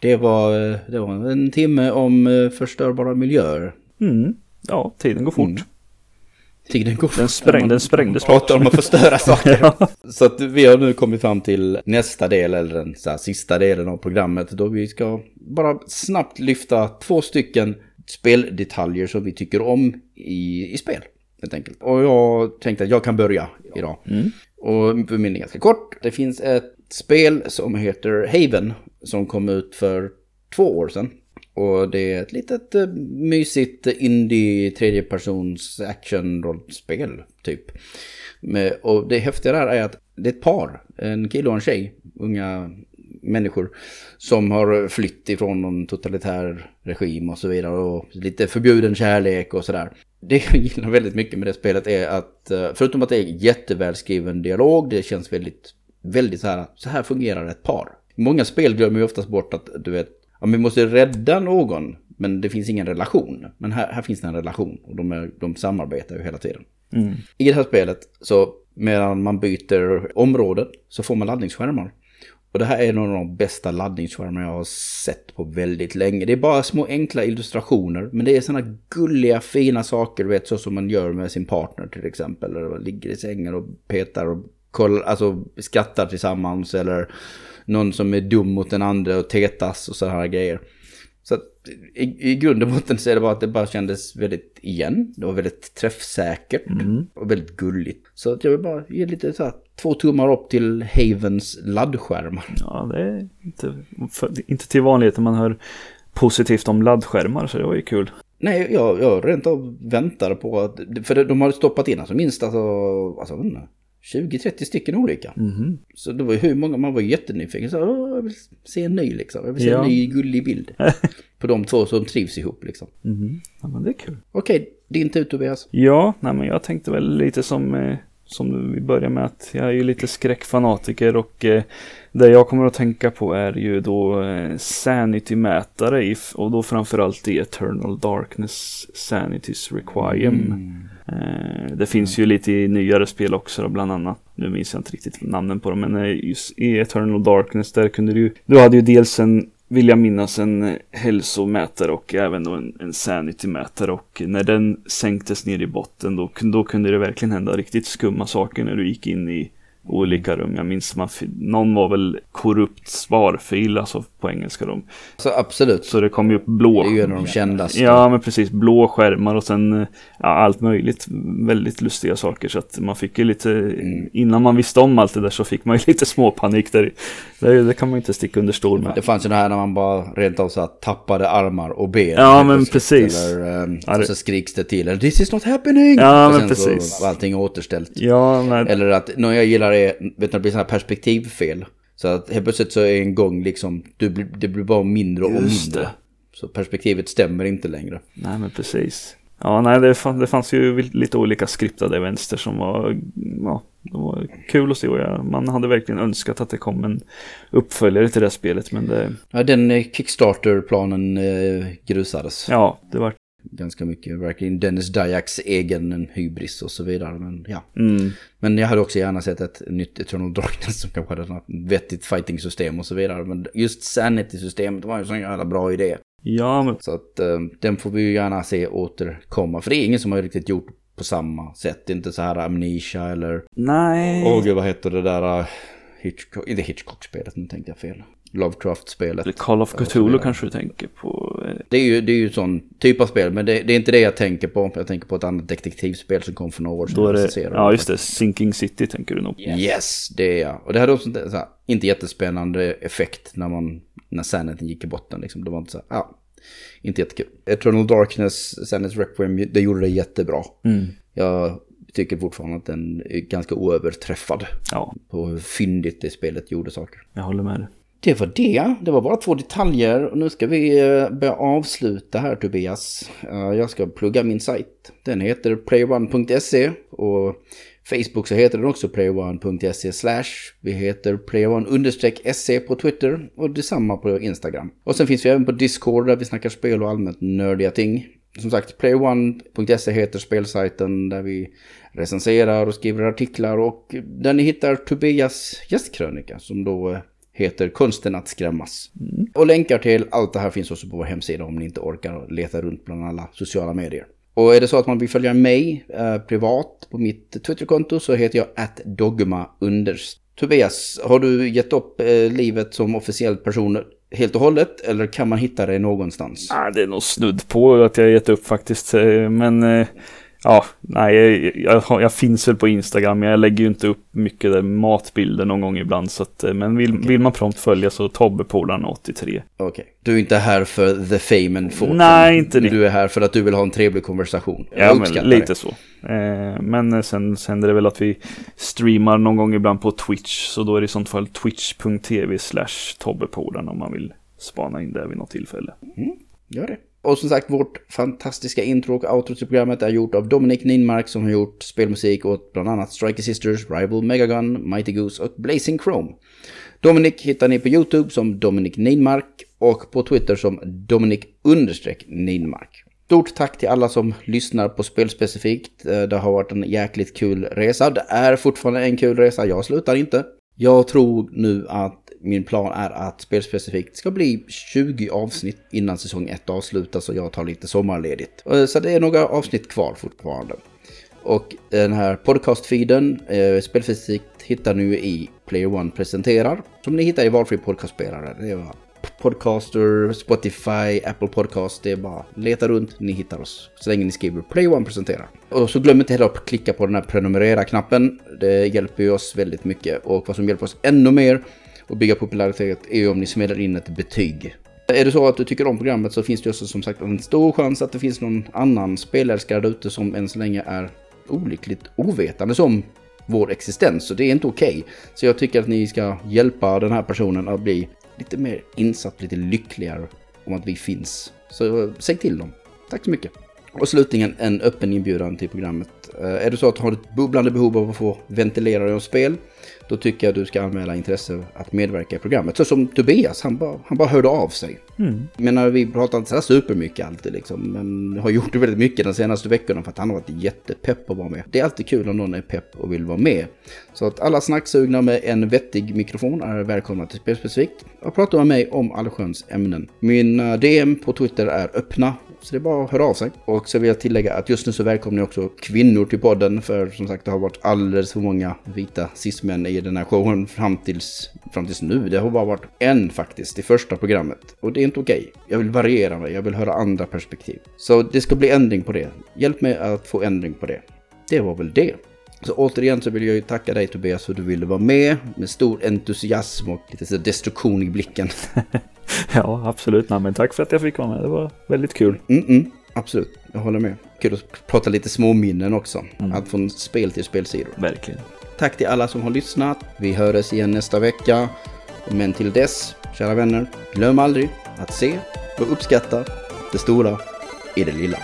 Det var, eh, det var en timme om eh, förstörbara miljöer. Mm. Ja, tiden går fort. Mm. Tiden går. Den, spräng, den sprängdes Pratar om att förstöra saker. ja. Så att vi har nu kommit fram till nästa del, eller den så här, sista delen av programmet. Då vi ska bara snabbt lyfta två stycken speldetaljer som vi tycker om i, i spel. Helt enkelt. Och jag tänkte att jag kan börja idag. Mm. Och för min är ganska kort. Det finns ett spel som heter Haven som kom ut för två år sedan. Och det är ett litet eh, mysigt indie tredjepersons action-rollspel typ. Och det häftiga där är att det är ett par, en kille och en tjej, unga människor som har flytt ifrån någon totalitär regim och så vidare och lite förbjuden kärlek och sådär. Det jag gillar väldigt mycket med det spelet är att eh, förutom att det är jättevälskriven dialog, det känns väldigt, väldigt så här, så här fungerar ett par. Många spel glömmer ju oftast bort att du vet, ja, vi måste rädda någon, men det finns ingen relation. Men här, här finns det en relation och de, är, de samarbetar ju hela tiden. Mm. I det här spelet så medan man byter områden så får man laddningsskärmar. Och det här är en av de bästa laddningsskärmar jag har sett på väldigt länge. Det är bara små enkla illustrationer, men det är sådana gulliga fina saker, du vet, så som man gör med sin partner till exempel. Eller man ligger i sängen och petar och kollar, alltså skrattar tillsammans eller någon som är dum mot den andra och tetas och sådana här grejer. Så att i, i grund och botten så är det bara att det bara kändes väldigt igen. Det var väldigt träffsäkert Mm. och väldigt gulligt. Så att jag vill bara ge lite så här, två tummar upp till Havens laddskärmar. Ja, det är inte, för, inte till vanligheten man hör positivt om laddskärmar så det var ju kul. Nej, jag, jag rent av väntade på att, för de hade stoppat in alltså minst alltså, alltså inte, 20-30 stycken olika. Mhm. Så det var ju hur många, man var jättenyfiken. Så, "Åh, jag vill se en ny liksom. Jag vill se Ja. en ny gullig bild. på de två som trivs ihop liksom. Mhm. Ja, men det är kul. Okej, din tur Tobias. Ja, nej, men jag tänkte väl lite som, eh, som vi börjar med att jag är ju lite skräckfanatiker och eh, det jag kommer att tänka på är ju då eh, Sanity-mätare och då framförallt i Eternal Darkness Sanities Requiem. Eh, Eh, det finns ju lite i nyare spel också då, bland annat. Nu minns jag inte riktigt namnen på dem, men eh, just i Eternal Darkness där kunde du ju. Du hade ju dels en, vill jag minnas, en eh, hälsomätare och även då en, en sanity-mätare och när den sänktes ner i botten då, då kunde det verkligen hända riktigt skumma saker när du gick in i olika rum. Jag minns man, någon var väl korrupt sparfil, alltså på engelska då. Så absolut. Så det kom ju upp blå. Det är ju en av de kändaste. Ja, men precis. Blå skärmar och sen ja, allt möjligt. Väldigt lustiga saker. Så att man fick ju lite, Mm. innan man visste om allt det där så fick man ju lite småpanik där. Det, det kan man inte sticka under stol med. Det fanns ju det här när man bara rent av så här tappade armar och ben. Ja, men plötsligt. precis. Eller, um, Ja, det- och så skriks det till. This is not happening! Ja, och men precis. Så allting återställt. Ja, nej, Eller att, något jag gillar är, vet du, det blir sådana här perspektivfel. Så att helt plötsligt så är en gång liksom, du, blir- det blir bara mindre och Just mindre. det. Så perspektivet stämmer inte längre. nej, men precis. Ja, nej, det, fann, det fanns ju lite olika skriptade vänster som var, ja, de var kul att se man hade verkligen önskat att det kom en uppföljare till det här spelet, men det, Ja, den eh, Kickstarter-planen eh, grusades. ja, det var, Ganska mycket. Verkligen Dennis Dayaks egen hybris och så vidare. Men ja. mm, Men jag hade också gärna sett ett nytt Eternal Darkness som kanske hade något vettigt fighting-system och så vidare. Men just Sanity-systemet var ju en sån jävla bra idé. ja, men Så att eh, den får vi ju gärna se återkomma. För det är ingen som har riktigt gjort på samma sätt. Det är inte så här Amnesia eller... nej. Åh gud, vad heter det där... Uh, Hitchcock... Inte Hitchcock-spelet, nu tänkte jag fel. Lovecraft-spelet. Eller Call of Cthulhu kanske du tänker på? Det är ju, det är ju sån typ av spel, men det, det är inte det jag tänker på. Jag tänker på ett annat detektivspel som kom för några år sedan. Då är det, ja just det, Sinking City tänker du nog. Yes, det är jag. Och det hade också så här, inte jättespännande effekt när man, när Sanity gick i botten. Liksom. Det var inte så här, ja, inte jättekul. Eternal Darkness, Sanity Requiem, det gjorde det jättebra. Mm. Jag tycker fortfarande att den är ganska oöverträffad Ja, på hur fyndigt det spelet gjorde saker. jag håller med dig. Det var det. Det var bara två detaljer. Och nu ska vi eh, börja avsluta här Tobias. Eh, jag ska plugga min sajt. Den heter playone.se och Facebook så heter den också playone.se slash. Vi heter playone-se på Twitter och detsamma på Instagram. Och sen finns vi även på Discord där vi snackar spel och allmänt nördiga ting. Som sagt, playone.se heter spelsajten där vi recenserar och skriver artiklar och där ni hittar Tobias gästkrönika som då eh, heter Konsten att skrämmas. Och länkar till allt det här finns också på vår hemsida om ni inte orkar leta runt bland alla sociala medier. Och är det så att man vill följa mig eh, privat på mitt Twitterkonto så heter jag underst. Tobias, har du gett upp eh, livet som officiell person helt och hållet eller kan man hitta dig någonstans? Ah, det är nog snudd på att jag gett upp faktiskt. Men eh, ja, nej, jag, jag, jag finns väl på Instagram. Men jag lägger ju inte upp mycket där matbilder någon gång ibland. Så att, eh, men vill, vill man prompt följa så Tobbepolaren 83. Okej. Du är inte här för the fame and fortune. Nej, inte det. Du är här för att du vill ha en trevlig konversation. Jag Ja, men lite det. så. Eh, men eh, sen sen händer det väl att vi streamar någon gång ibland på Twitch. Så då är det i sånt fall twitch.tv slash Tobbepolaren om man vill spana in det vid något tillfälle. Gör det. Och som sagt, vårt fantastiska intro och outro till programmet är gjort av Dominic Ninmark som har gjort spelmusik åt bland annat Striker Sisters, Rival Megagun, Mighty Goose och Blazing Chrome. Dominic hittar ni på YouTube som Dominic Ninmark och på Twitter som Dominic Ninmark. Stort tack till alla som lyssnar på spelspecifikt. Eh, det har varit en jäkligt kul resa. Det är fortfarande en kul resa. Jag slutar inte. Jag tror nu att min plan är att spelspecifikt ska bli 20 avsnitt innan säsong 1 avslutas och jag tar lite sommarledigt. Eh, så det är några avsnitt kvar fortfarande. Och den här podcastfeeden, eh, spelfysik, hittar ni i Player One presenterar. Som ni hittar i valfri podcastspelare. Det är bara Podcaster, Spotify, Apple Podcast. Det är bara leta runt, ni hittar oss. Så länge ni skriver Play One presenterar. Och så glöm inte heller att klicka på den här prenumerera-knappen. Det hjälper ju oss väldigt mycket. Och vad som hjälper oss ännu mer och bygga popularitet är ju om ni smäller in ett betyg. Är det så att du tycker om programmet så finns det också som sagt en stor chans att det finns någon annan spelälskare där ute som än så länge är olyckligt ovetande som vår existens. Så det är inte okej. Okay. Så jag tycker att ni ska hjälpa den här personen att bli lite mer insatt, lite lyckligare om att vi finns. Så eh, säg till dem. Tack så mycket. Och slutligen en öppen inbjudan till programmet. Eh, är det så att du har ett bubblande behov av att få ventilera dig om spel då tycker jag du ska anmäla intresse att medverka i programmet. Så som Tobias, han bara, han bara hörde av sig. Mm. Men vi pratar inte så supermycket alltid liksom, men har gjort det väldigt mycket de senaste veckorna för att han har varit jättepepp att vara med. Det är alltid kul om någon är pepp och vill vara med. Så att alla snacksugna med en vettig mikrofon är välkomna till Spelspecifikt och prata med mig om allsköns ämnen. Mina eh, DM på Twitter är öppna så det är bara att höra av sig. Och så vill jag tillägga att just nu så välkomnar jag också kvinnor till podden. För som sagt det har varit alldeles för många vita cis-män i den här showen fram tills, fram tills nu. Det har bara varit en faktiskt i första programmet. Och det inte okej. Okay. Jag vill variera mig, jag vill höra andra perspektiv. Så det ska bli ändring på det. Hjälp mig att få ändring på det. Det var väl det. Så återigen så vill jag ju tacka dig Tobias för att du ville vara med med stor entusiasm och lite så destruktion i blicken. ja, absolut. Nej, men tack för att jag fick vara med. Det var väldigt kul. Mm -mm, absolut, jag håller med. Kul att prata lite småminnen också. Mm. Allt från spel till spelsidor. Verkligen. Tack till alla som har lyssnat. Vi hörs igen nästa vecka. Men till dess, kära vänner, glöm aldrig att se och uppskatta det stora i det lilla.